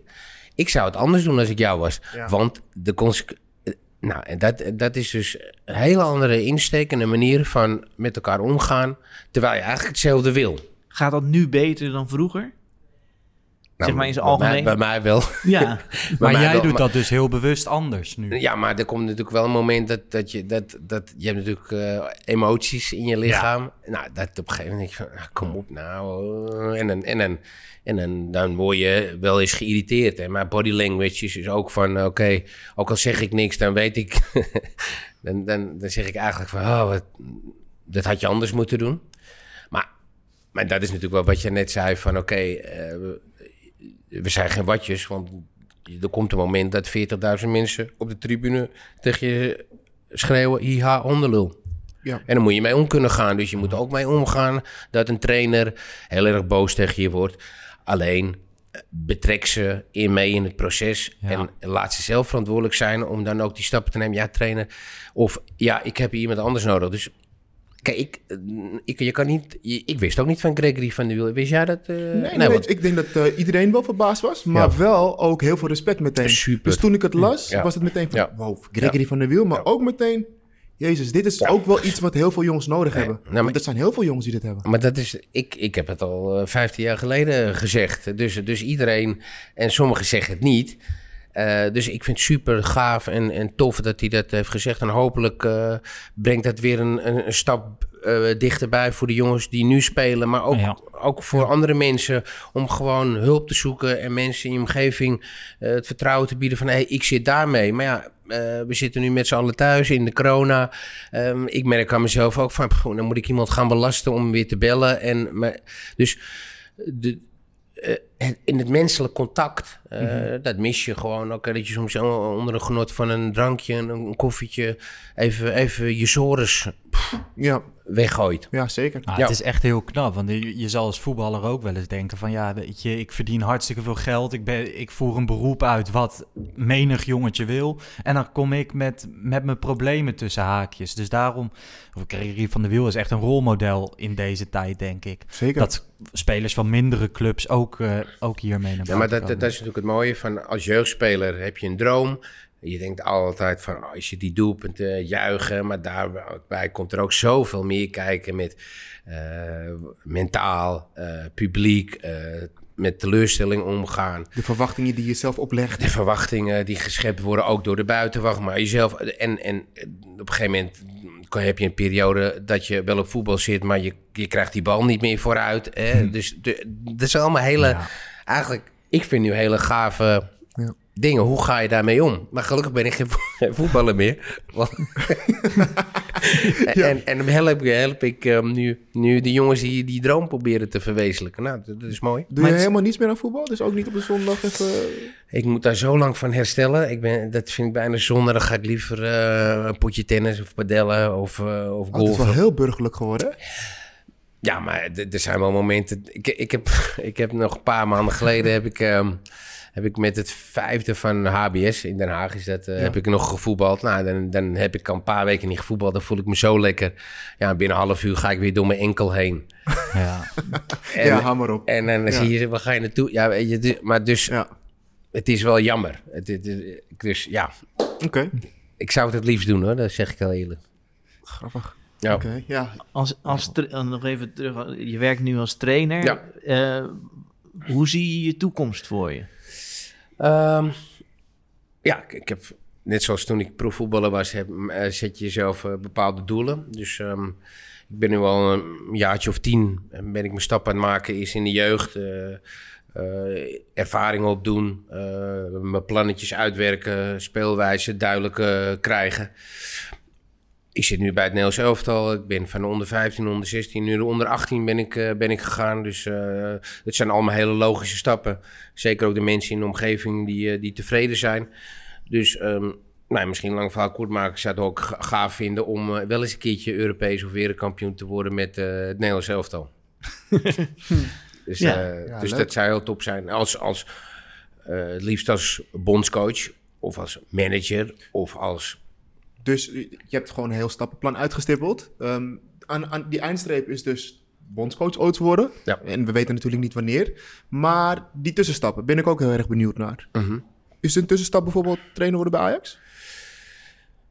Speaker 4: ik zou het anders doen als ik jou was.
Speaker 2: Ja.
Speaker 4: Want de consequentie... Nou, en dat, dat is dus een hele andere insteek en een manier van met elkaar omgaan... terwijl je eigenlijk hetzelfde wil.
Speaker 1: Gaat dat nu beter dan vroeger?
Speaker 4: Nou,
Speaker 1: zeg maar in zijn
Speaker 4: bij mij-
Speaker 1: algemeen.
Speaker 4: Bij mij wel.
Speaker 1: Ja,
Speaker 4: Bij
Speaker 3: Maar jij
Speaker 4: wel,
Speaker 3: doet
Speaker 4: maar-
Speaker 3: dat dus heel bewust anders nu.
Speaker 4: Ja, maar er komt natuurlijk wel een moment dat, dat je... Dat, dat, je hebt natuurlijk eh, emoties in je lichaam. Nou, dat op een gegeven moment denk je van... ah, kom op nou. eh, En, dan, en, dan, en dan, dan word je wel eens geïrriteerd. Hè? Maar body language is dus ook van... eh, Oké, ook al zeg ik niks, dan weet ik... dan, dan, dan zeg ik eigenlijk van... Oh, wat, dat had je anders moeten doen. Maar, maar dat is natuurlijk wel wat je net zei van... Oké, eh, we zijn geen watjes, want er komt een moment dat 40.000 mensen op de tribune tegen je schreeuwen, hiha, hondenlul.
Speaker 2: Ja.
Speaker 4: En dan moet je mee om kunnen gaan. Dus je moet ook mee omgaan dat een trainer heel erg boos tegen je wordt. Alleen eh, betrek ze in mee in het proces. En laat ze zelf verantwoordelijk zijn om dan ook die stappen te nemen. Ja, trainer. Of ja, ik heb hier iemand anders nodig. Dus kijk, ik, eh, ik, je kan niet, ik wist ook niet van Gregory van de Wiel. Wist jij dat? eh?
Speaker 2: Nee,
Speaker 4: Nee,
Speaker 2: nee,
Speaker 4: want-
Speaker 2: ik denk dat eh, iedereen wel verbaasd was, maar
Speaker 4: Ja.
Speaker 2: wel ook heel veel respect meteen.
Speaker 4: Super.
Speaker 2: Dus toen ik het las,
Speaker 4: Ja.
Speaker 2: was het meteen van,
Speaker 4: Ja.
Speaker 2: wow, Gregory van der Wiel, maar ook meteen, jezus, dit is ook wel iets wat heel veel jongens nodig hebben.
Speaker 4: nou, maar-
Speaker 2: Want er zijn heel veel jongens die dit hebben.
Speaker 4: Maar dat is, ik, ik heb het al eh, 15 jaar geleden gezegd. Dus, dus iedereen, en sommigen zeggen het niet. Eh, dus ik vind het super gaaf en, en tof dat hij dat heeft gezegd. En hopelijk eh, brengt dat weer een, een, een stap eh, dichterbij voor de jongens die nu spelen. Maar ook,
Speaker 3: Ja.
Speaker 4: ook voor andere mensen om gewoon hulp te zoeken. En mensen in je omgeving het vertrouwen te bieden van... hé, hey, ik zit daarmee. Maar ja, we zitten nu met z'n allen thuis in de corona. Ehm, ik merk aan mezelf ook van... pff, dan moet ik iemand gaan belasten om weer te bellen. En, maar, dus de, in het menselijk contact, eh,
Speaker 2: Mhm.
Speaker 4: dat mis je gewoon ook. hè, Dat je soms onder een genot van een drankje, een, een koffietje... even, even je sores
Speaker 2: Ja,
Speaker 4: weggooit.
Speaker 2: ja zeker.
Speaker 3: Nou,
Speaker 4: Ja.
Speaker 3: Het is echt heel knap, want je, je zal als voetballer ook wel eens denken van ja, weet je, ik verdien hartstikke veel geld, ik, ben, ik voer een beroep uit wat menig jongetje wil en dan kom ik met, met mijn problemen tussen haakjes. Dus daarom, Gregory van der Wiel is echt een rolmodel in deze tijd, denk ik.
Speaker 2: Zeker.
Speaker 3: Dat spelers van mindere clubs ook, eh, ook hiermee naar
Speaker 4: Ja, maar dat, dat, dat is natuurlijk het mooie van als jeugdspeler heb je een droom. Je denkt altijd van oh, als je die doelpunten juichen, maar daarbij komt er ook zoveel meer kijken met eh, mentaal, eh, publiek, eh, met teleurstelling omgaan.
Speaker 2: De verwachtingen die je zelf oplegt.
Speaker 4: De verwachtingen die geschept worden ook door de buitenwacht, maar jezelf. En, en op een gegeven moment kan- heb je een periode dat je wel op voetbal zit, maar je, je krijgt die bal niet meer vooruit. Hè? Dus dat zijn allemaal hele,
Speaker 3: Ja.
Speaker 4: eigenlijk, ik vind nu hele gave. Dingen. Hoe ga je daarmee om? Maar gelukkig ben ik geen vo- geen voetballer meer. Want- en, en, help, ik- help ik ehm, nu, nu de jongens die die droom proberen te verwezenlijken. Nou, dat, dat is mooi.
Speaker 2: Doe je helemaal niets meer aan voetbal? Dus ook niet op de zondag even...
Speaker 4: Ik moet daar zo lang van herstellen. Ik ben, dat vind ik bijna zonde. Dan ga ik liever eh, een potje tennis of padellen of, eh of
Speaker 2: Oh, het is wel heel burgerlijk geworden. hè?
Speaker 4: Ja, maar er zijn wel momenten... Ik, ik, heb, ik heb nog een paar maanden geleden... heb ik, ehm, heb ik met het vijfde van HBS in Den Haag... Is dat, eh, heb ik nog gevoetbald. Nou, dan, dan heb ik al een paar weken niet gevoetbald. Dan voel ik me zo lekker. Ja, binnen een half uur ga ik weer door mijn enkel heen.
Speaker 3: Ja.
Speaker 4: En,
Speaker 2: Ja, hamer op.
Speaker 4: En dan
Speaker 2: Ja.
Speaker 4: zie je, waar ga je naartoe? Ja, weet je, du- maar dus...
Speaker 2: Ja,
Speaker 4: Het is wel jammer. Het, het- het- dus ja,
Speaker 2: oké.
Speaker 4: ik zou het het liefst doen hoor. Dat zeg ik heel eerlijk.
Speaker 2: Grappig.
Speaker 4: Ja.
Speaker 2: Oké, ja.
Speaker 1: Als, als nog even terug, je werkt nu als trainer.
Speaker 4: Ja.
Speaker 1: Eh, hoe zie je je toekomst voor je?
Speaker 4: Ehm, ja, ik, heb net zoals toen ik profvoetballer was, heb, eh, zet je jezelf eh, bepaalde doelen. Dus ehm, ik ben nu al een jaartje of tien, eh, ben ik mijn stap aan het maken, is in de jeugd. eh, eh, ervaring opdoen, mijn plannetjes uitwerken, speelwijze duidelijk krijgen. Ik zit nu bij het Nederlands elftal. Ik ben van de onder 15, onder 16, nu de onder 18 ben ik, eh, ben ik gegaan. Dus eh het zijn allemaal hele logische stappen. Zeker ook de mensen in de omgeving die, eh, die tevreden zijn. Dus ehm, nou, misschien lang verhaal kort maken. Ik zou het ook ga- gaaf vinden om wel eens een keertje Europees of wereldkampioen te worden met eh, het Nederlands elftal. dus
Speaker 1: Ja.
Speaker 4: eh,
Speaker 2: Ja,
Speaker 4: dus
Speaker 2: leuk.
Speaker 4: dat zou heel top zijn. Als, als, eh, het liefst als bondscoach of als manager of als
Speaker 2: Dus je hebt gewoon een heel stappenplan uitgestippeld. Ehm, aan, aan die eindstreep is dus bondscoach ooit worden.
Speaker 4: Ja.
Speaker 2: En we weten natuurlijk niet wanneer. Maar die tussenstappen ben ik ook heel erg benieuwd naar.
Speaker 4: Mhm.
Speaker 2: Is een tussenstap bijvoorbeeld trainer worden bij Ajax?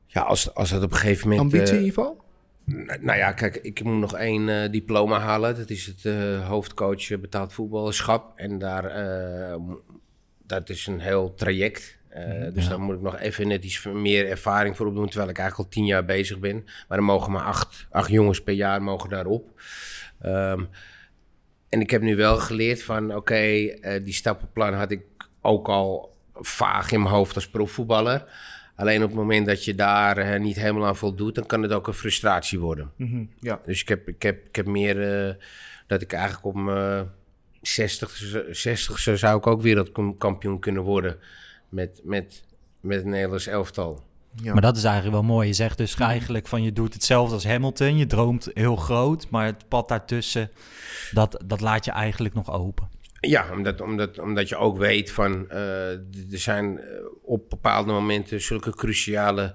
Speaker 4: Ja, als, als het op een gegeven moment...
Speaker 2: Ambitie
Speaker 4: eh,
Speaker 2: in ieder geval?
Speaker 4: n- nou ja, kijk, ik moet nog één eh, diploma halen. Dat is het eh, hoofdcoach betaald voetballerschap. En daar, dat is een heel traject. Eh, dus daar moet ik nog even net iets meer ervaring voor opdoen. Terwijl ik eigenlijk al tien jaar bezig ben. Maar er mogen maar acht, acht jongens per jaar mogen daarop. Ehm, en ik heb nu wel geleerd van, oké, eh, die stappenplan had ik ook al vaag in mijn hoofd als profvoetballer. Alleen op het moment dat je daar eh, niet helemaal aan voldoet, dan kan het ook een frustratie worden.
Speaker 2: Mhm, ja.
Speaker 4: Dus ik heb, ik heb, ik heb meer dat ik eigenlijk op mijn 60, 60 zou ik ook wereldkampioen kunnen worden. met, met, met het Nederlands elftal.
Speaker 2: Ja.
Speaker 3: Maar dat is eigenlijk wel mooi. Je zegt dus eigenlijk van je doet hetzelfde als Hamilton. Je droomt heel groot, maar het pad daartussen, dat, dat laat je eigenlijk nog open.
Speaker 4: Ja, omdat, omdat, omdat je ook weet van eh, er zijn eh, op bepaalde momenten zulke cruciale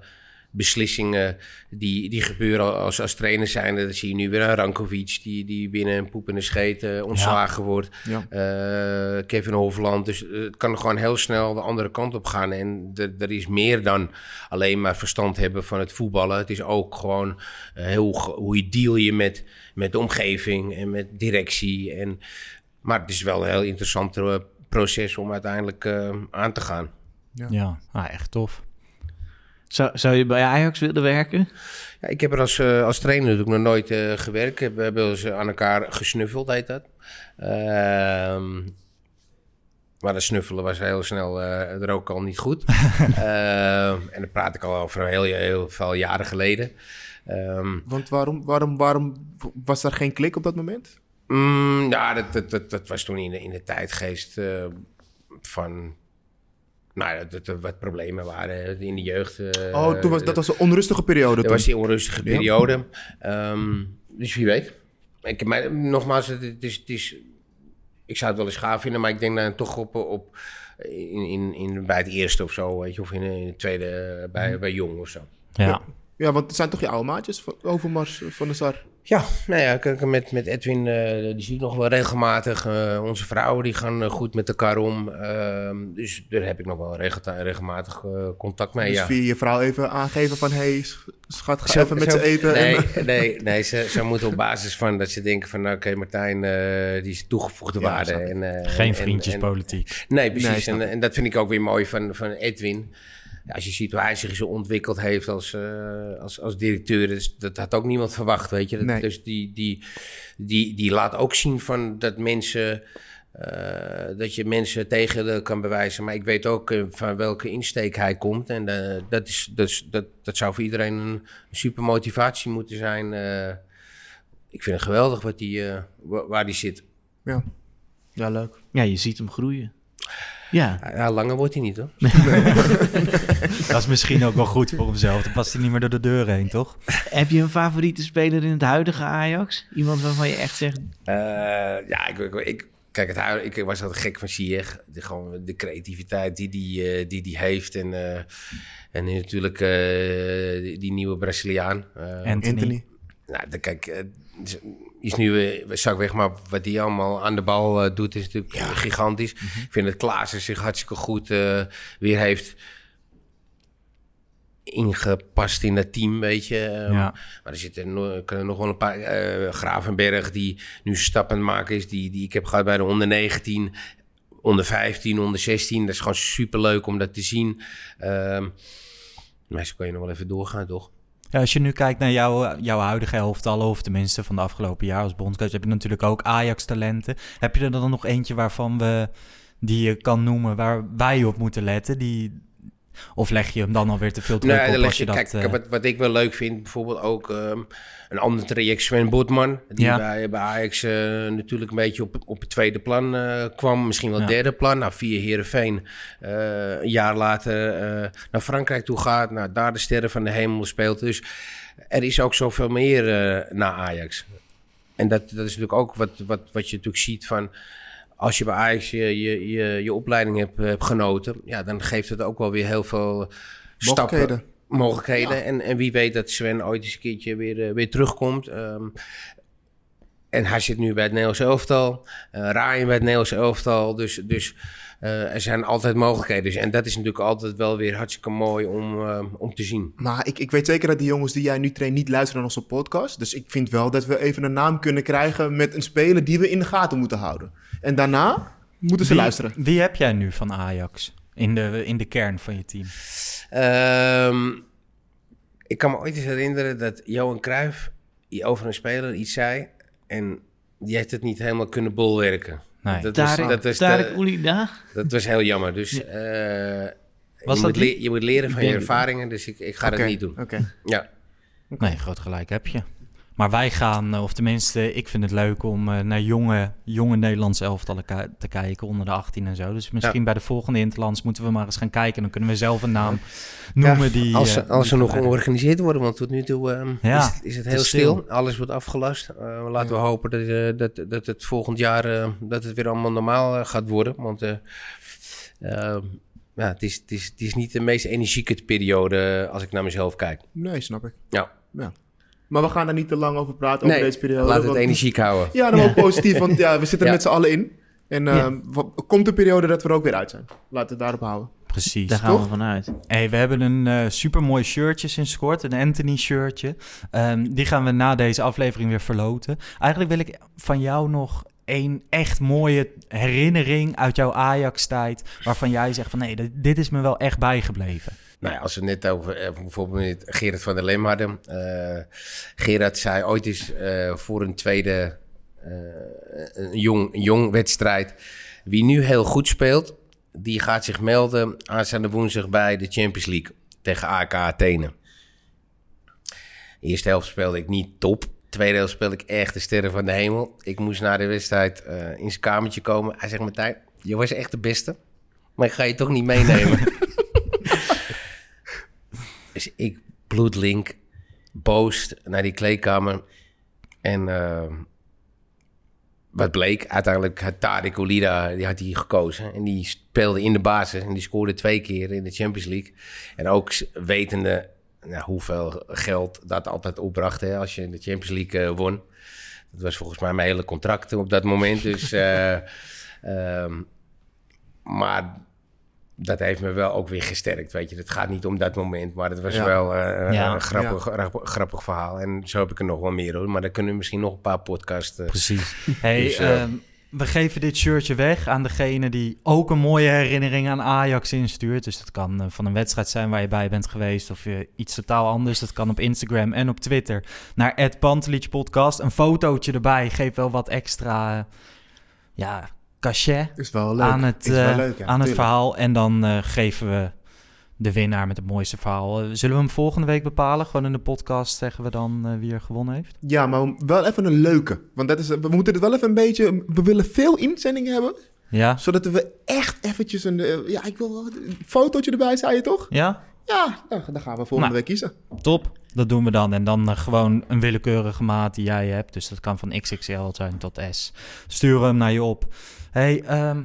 Speaker 4: beslissingen die, die gebeuren als, als trainer zijn. Dat zie je nu weer aan Rankovic, die, die binnen een poep en een scheet eh, ontslagen wordt.
Speaker 2: Ja.
Speaker 4: Eh, Kevin Hofland. Dus eh, het kan gewoon heel snel de andere kant op gaan. En er is meer dan alleen maar verstand hebben van het voetballen. Het is ook gewoon heel, hoe je deal je met, met de omgeving en met directie. En, maar het is wel een heel interessant proces om uiteindelijk eh, aan te gaan.
Speaker 3: Ja, ah, echt tof.
Speaker 1: Zou, zou je bij Ajax willen werken?
Speaker 4: Ja, ik heb er als, eh, als trainer natuurlijk nog nooit eh, gewerkt. We hebben wel eens aan elkaar gesnuffeld, heet dat. Ehm, maar dat snuffelen was heel snel eh er ook al niet goed. Ehm, en dan praat ik al over heel, heel veel jaren geleden. Ehm,
Speaker 2: Want waarom, waarom, waarom was er geen klik op dat moment?
Speaker 4: Mm, ja, dat, dat, dat, dat was toen in de, in de tijdgeest eh, van... Nou, dat er wat problemen waren in de jeugd. eh,
Speaker 2: oh, toen was, dat was een onrustige periode
Speaker 4: Dat
Speaker 2: toen.
Speaker 4: was die onrustige
Speaker 2: Ja.
Speaker 4: periode. Ehm, dus wie weet. Ik, maar, nogmaals, het, het is, het is, ik zou het wel eens gaaf vinden, maar ik denk dan toch op, op in, in, in, bij het eerste of zo, weet je, of in, in het tweede bij, bij Jong of zo.
Speaker 3: Ja.
Speaker 2: Ja, want het zijn toch je oude maatjes, van- Overmars eh, van de Sar?
Speaker 4: Ja, nou ja, kijk, met, met Edwin, eh, die zie ik nog wel regelmatig. Eh, onze vrouwen die gaan goed met elkaar om. Ehm, dus daar heb ik nog wel regel- regelmatig contact mee,
Speaker 2: dus
Speaker 4: ja.
Speaker 2: via je vrouw even aangeven van... hé, hey, schat, ga
Speaker 4: Zo-
Speaker 2: even met
Speaker 4: zo-
Speaker 2: ze eten.
Speaker 4: Nee,
Speaker 2: en,
Speaker 4: nee, nee ze, ze moeten op basis van dat ze denken van... nou, oké, Martijn, eh, die is toegevoegde
Speaker 2: Ja,
Speaker 4: waarde. En, eh,
Speaker 3: Geen
Speaker 4: en-
Speaker 3: vriendjespolitiek.
Speaker 4: en- nee,
Speaker 2: Nee,
Speaker 4: precies. en, en dat vind ik ook weer mooi van, van Edwin. Ja, als je ziet hoe hij zich zo ontwikkeld heeft als, eh, als, als directeur... Dus dat had ook niemand verwacht, weet je. Dat-
Speaker 2: Nee.
Speaker 4: Dus die, die, die, die laat ook zien van dat mensen... eh, dat je mensen tegen de kan bewijzen. Maar ik weet ook eh, van welke insteek hij komt. En dat, is, dat, is- dat, dat zou voor iedereen een super motivatie moeten zijn. eh. ik vind het geweldig wat die, eh, wa- waar hij zit.
Speaker 2: ja. ja, leuk.
Speaker 1: Ja, je ziet hem groeien. Ja,
Speaker 4: Ja, langer wordt hij niet hoor.
Speaker 3: Dat is misschien ook wel goed voor hemzelf. Dan past hij niet meer door de deur heen, toch?
Speaker 1: heb je een favoriete speler in het huidige Ajax? Iemand waarvan je echt zegt...
Speaker 4: Eh, ja, ik, ik, ik- kijk, het, hui- ik was altijd gek van Ziyech. De, gewoon de creativiteit die die, eh, die, die heeft. En, eh, en nu natuurlijk eh, die, die nieuwe Braziliaan. Eh,
Speaker 3: Anthony.
Speaker 2: Anthony.
Speaker 4: Nou, de, kijk, is- nu eh, zak weg, maar wat hij allemaal aan de bal eh, doet is natuurlijk gigantisch. Ik vind dat Klaassen zich hartstikke goed eh, weer heeft ingepast in dat team, weet je. Ehm,
Speaker 3: Ja.
Speaker 4: Maar er zitten nog, kunnen nog wel een paar... eh, Gravenberg, die nu zijn stap aan het maken is. Die, die ik heb gehad bij de onder 19, onder 15, onder 16. Dat is gewoon superleuk om dat te zien. Ehm maar zo kan je nog wel even doorgaan, toch?
Speaker 3: Ja, als je nu kijkt naar jouw, jouw huidige elftallen, of tenminste van de afgelopen jaar als bondscoach, heb je natuurlijk ook Ajax-talenten. Heb je er dan nog eentje waarvan we, die je kan noemen, waar wij op moeten letten? Die, of leg je hem dan alweer te veel druk
Speaker 4: Nee,
Speaker 3: op als je
Speaker 4: je,
Speaker 3: dat...
Speaker 4: kijk,
Speaker 3: eh,
Speaker 4: wat, wat ik wel leuk vind, bijvoorbeeld ook ehm, een ander traject, Sven Botman. Die
Speaker 3: Ja.
Speaker 4: bij, bij Ajax eh, natuurlijk een beetje op, op het tweede plan eh, kwam. Misschien wel
Speaker 3: Ja.
Speaker 4: derde plan. Nou, via Heerenveen eh, een jaar later naar Frankrijk toe gaat. Nou, daar de sterren van de hemel speelt. Dus er is ook zoveel meer naar Ajax. En dat, dat is natuurlijk ook wat, wat, wat je natuurlijk ziet van... Als je bij Ajax je, je, je, je opleiding hebt, hebt genoten... Ja, dan geeft het ook wel weer heel veel stappen
Speaker 2: Mogelijkheden.
Speaker 4: mogelijkheden. En, en wie weet dat Sven ooit eens een keertje weer, eh, weer terugkomt. Ehm, en hij zit nu bij het Nederlands elftal. eh Ryan bij het Nederlands elftal. Dus, dus eh, er zijn altijd mogelijkheden. Dus, en dat is natuurlijk altijd wel weer hartstikke mooi om, eh, om te zien.
Speaker 2: Maar ik, ik weet zeker dat die jongens die jij nu traint niet luisteren naar onze podcast. Dus ik vind wel dat we even een naam kunnen krijgen met een speler die we in de gaten moeten houden. En daarna moeten ze
Speaker 3: wie,
Speaker 2: luisteren.
Speaker 3: Wie heb jij nu van Ajax in de, in de kern van je team?
Speaker 4: Ehm, ik kan me ooit eens herinneren dat Johan Cruijff over een speler iets zei. En die heeft het niet helemaal kunnen bolwerken.
Speaker 3: Nee.
Speaker 4: Dat, was, dat, was
Speaker 1: Tarek
Speaker 4: de-
Speaker 1: Oulida?
Speaker 4: dat was heel jammer. Dus eh, je,
Speaker 3: Was
Speaker 4: moet je leren van je ervaringen. Dus ik, ik ga dat niet doen.
Speaker 2: Oké.
Speaker 4: Ja.
Speaker 3: Nee, groot gelijk heb je. Maar wij gaan, eh, of tenminste, ik vind het leuk om eh, naar jonge, jonge Nederlandse elftallen te kijken, onder de 18 en zo. Dus misschien bij de volgende Interlands moeten we maar eens gaan kijken. Dan kunnen we zelf een naam noemen
Speaker 4: Ja,
Speaker 3: die...
Speaker 4: als,
Speaker 3: eh,
Speaker 4: als
Speaker 3: die
Speaker 4: ze nog georganiseerd worden, want tot nu toe ehm,
Speaker 3: Ja,
Speaker 4: is, het- is het heel stil.
Speaker 3: stil.
Speaker 4: Alles wordt afgelast. Eh, laten we hopen dat, dat, dat het volgend jaar dat het weer allemaal normaal gaat worden. Want eh, ehm, ja, het, is, het, is, het is niet de meest energieke periode als ik naar mezelf kijk.
Speaker 2: Nee, snap ik.
Speaker 4: Ja.
Speaker 2: ja. Maar we gaan daar niet te lang over praten,
Speaker 4: Nee,
Speaker 2: over deze periode.
Speaker 4: laat het
Speaker 2: want-
Speaker 4: energiek houden.
Speaker 2: Ja, dan wel positief, want ja, we zitten er
Speaker 4: Ja.
Speaker 2: met z'n allen in. En
Speaker 3: Ja.
Speaker 2: ehm, komt een periode dat we er ook weer uit zijn. Laten we het daarop houden.
Speaker 3: Precies.
Speaker 1: Daar gaan we vanuit.
Speaker 3: Hey, we hebben een eh supermooi shirtje sinds kort, een Anthony shirtje. Ehm, die gaan we na deze aflevering weer verloten. Eigenlijk wil ik van jou nog een echt mooie herinnering uit jouw Ajax-tijd... waarvan jij zegt van nee, dit is me wel echt bijgebleven.
Speaker 4: Nou ja, als we net over eh, bijvoorbeeld Gerard van der Leem hadden. eh, Gerard zei ooit eens eh, voor een tweede een jong, jong wedstrijd. Wie nu heel goed speelt, die gaat zich melden aanstaande woensdag bij de Champions League tegen AK Athene. Eerste helft speelde ik niet top. Tweede helft speelde ik echt de sterren van de hemel. Ik moest na de wedstrijd in zijn kamertje komen. Hij zegt, Martijn, je was echt de beste. Maar ik ga je toch niet meenemen. Dus ik bloedlink, boos naar die kleedkamer. En eh, wat bleek, uiteindelijk had Tarek Olida, die had hij gekozen. En die speelde in de basis en die scoorde twee keer in de Champions League. En ook wetende nou, hoeveel geld dat altijd opbracht hè, als je in de Champions League eh, won. Dat was volgens mij mijn hele contract op dat moment. Dus, eh, ehm, maar dat heeft me wel ook weer gesterkt, weet je. Het gaat niet om dat moment, maar het was
Speaker 2: Ja.
Speaker 4: wel eh,
Speaker 3: Ja.
Speaker 4: een grappig, grappig, grappig verhaal. En zo heb ik er nog wel meer hoor. Maar dan kunnen we misschien nog een paar podcasts... eh,
Speaker 3: Precies. Hey,
Speaker 4: Dus, eh,
Speaker 3: ehm, we geven dit shirtje weg aan degene die ook een mooie herinnering aan Ajax instuurt. Dus dat kan eh, van een wedstrijd zijn waar je bij bent geweest of je iets totaal anders. Dat kan op Instagram en op Twitter naar Podcast. Een fotootje erbij geeft wel wat extra, eh, ja, cachet
Speaker 2: Is wel leuk.
Speaker 3: aan het,
Speaker 2: wel
Speaker 3: eh,
Speaker 2: leuk, ja,
Speaker 3: aan het verhaal. En dan eh, geven we de winnaar met het mooiste verhaal. Eh, zullen we hem volgende week bepalen? Gewoon in de podcast zeggen we dan wie er gewonnen heeft?
Speaker 2: Ja, maar wel even een leuke. Want dat is, we moeten het wel even een beetje... We willen veel inzendingen hebben.
Speaker 3: Ja?
Speaker 2: Zodat we echt eventjes een... ja, ik wil een fotootje erbij, zei je toch?
Speaker 3: Ja?
Speaker 2: Ja, nou, dan gaan we volgende
Speaker 3: Nou.
Speaker 2: week kiezen.
Speaker 3: Top, dat doen we dan. En dan gewoon een willekeurige maat die jij hebt. Dus dat kan van XXL zijn tot S. Stuur hem naar je op. hey, ehm,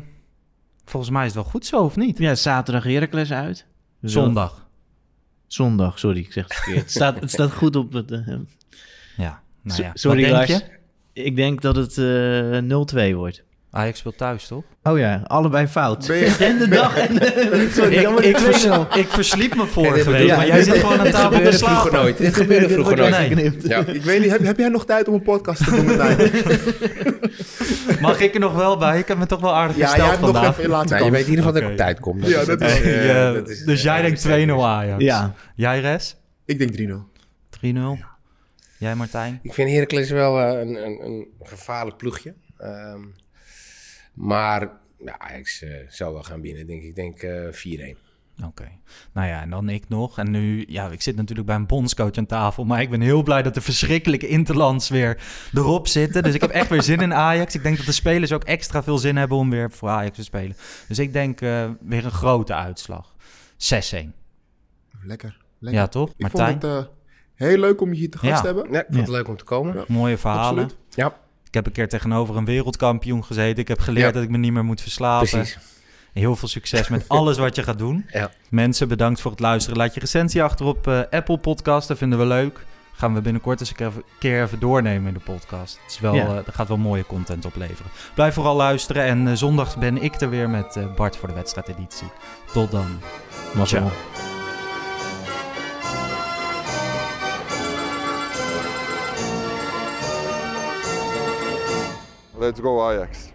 Speaker 3: volgens mij is het wel goed zo, of niet?
Speaker 1: Ja, zaterdag Heracles uit. Dus
Speaker 3: Zondag.
Speaker 1: Zondag, sorry, ik zeg het verkeerd. Het staat, het staat goed op het... eh,
Speaker 3: Ja, nou
Speaker 1: so-
Speaker 3: ja.
Speaker 1: Sorry, Lars.
Speaker 3: je?
Speaker 1: Ik denk dat het eh 0-2 wordt.
Speaker 3: Ajax speelt thuis, toch?
Speaker 1: Oh ja, allebei fout.
Speaker 2: Ben je-
Speaker 1: En de dag en de... Sorry,
Speaker 3: Ik,
Speaker 1: dan wordt
Speaker 3: ik,
Speaker 1: het
Speaker 3: vers-
Speaker 1: 2-0.
Speaker 3: ik versliep me
Speaker 4: dit
Speaker 3: vorige week,
Speaker 4: ik.
Speaker 3: maar jij zit gewoon aan tafel te
Speaker 4: gebeurde vroeger
Speaker 3: slapen.
Speaker 4: nooit. Dit gebeurde vroeger nooit. Ja.
Speaker 2: Ik weet niet, heb, heb jij nog tijd om een podcast te doen met mij?
Speaker 3: Mag ik er nog wel bij? Ik heb me toch wel aardig
Speaker 2: ja, jij
Speaker 3: gesteld
Speaker 2: hebt nog
Speaker 3: vandaag.
Speaker 2: laatste
Speaker 4: Nou, je weet in ieder geval dat ik op tijd kom. Dat
Speaker 2: Ja, dat is-
Speaker 4: Eh,
Speaker 3: eh,
Speaker 4: dat is-
Speaker 3: dus jij
Speaker 4: eh,
Speaker 3: denkt 2-0 Ajax.
Speaker 1: Ja.
Speaker 3: Jij, Res?
Speaker 2: Ik denk 3-0.
Speaker 3: 3-0. Jij, Martijn?
Speaker 4: Ik vind Heracles wel een, een, een gevaarlijk ploegje. Ehm, maar ja, Ajax eh, zal wel gaan winnen, denk ik. Ik denk eh 4-1.
Speaker 3: Oké. Nou ja, en dan ik nog. En nu, ja, ik zit natuurlijk bij een bondscoach aan tafel. Maar ik ben heel blij dat de verschrikkelijke interlands weer erop zitten. Dus ik heb echt weer zin in Ajax. Ik denk dat de spelers ook extra veel zin hebben om weer voor Ajax te spelen. Dus ik denk eh, weer een grote uitslag. 6-1.
Speaker 2: Lekker. lekker.
Speaker 3: Ja, toch?
Speaker 2: Ik
Speaker 3: Martijn?
Speaker 2: vond het eh, heel leuk om je hier te gast
Speaker 3: Ja.
Speaker 2: te hebben.
Speaker 4: Ja, ik vond het leuk om te komen.
Speaker 2: Ja.
Speaker 3: Mooie verhalen.
Speaker 2: Absoluut.
Speaker 4: Ja,
Speaker 3: Ik heb een keer tegenover een wereldkampioen gezeten. Ik heb geleerd
Speaker 4: Ja.
Speaker 3: dat ik me niet meer moet verslapen.
Speaker 4: precies.
Speaker 3: Heel veel succes met alles wat je gaat doen.
Speaker 4: Ja.
Speaker 3: Mensen, bedankt voor het luisteren. Laat je recensie achter op eh, Apple Podcast. Dat vinden we leuk. Gaan we binnenkort eens een keer even, doornemen in de podcast. Het is wel,
Speaker 1: Ja.
Speaker 3: eh, dat gaat wel mooie content opleveren. Blijf vooral luisteren. En eh, zondag ben ik er weer met Bart voor de wedstrijdeditie. Tot dan. Ciao.
Speaker 7: Let's go Ajax.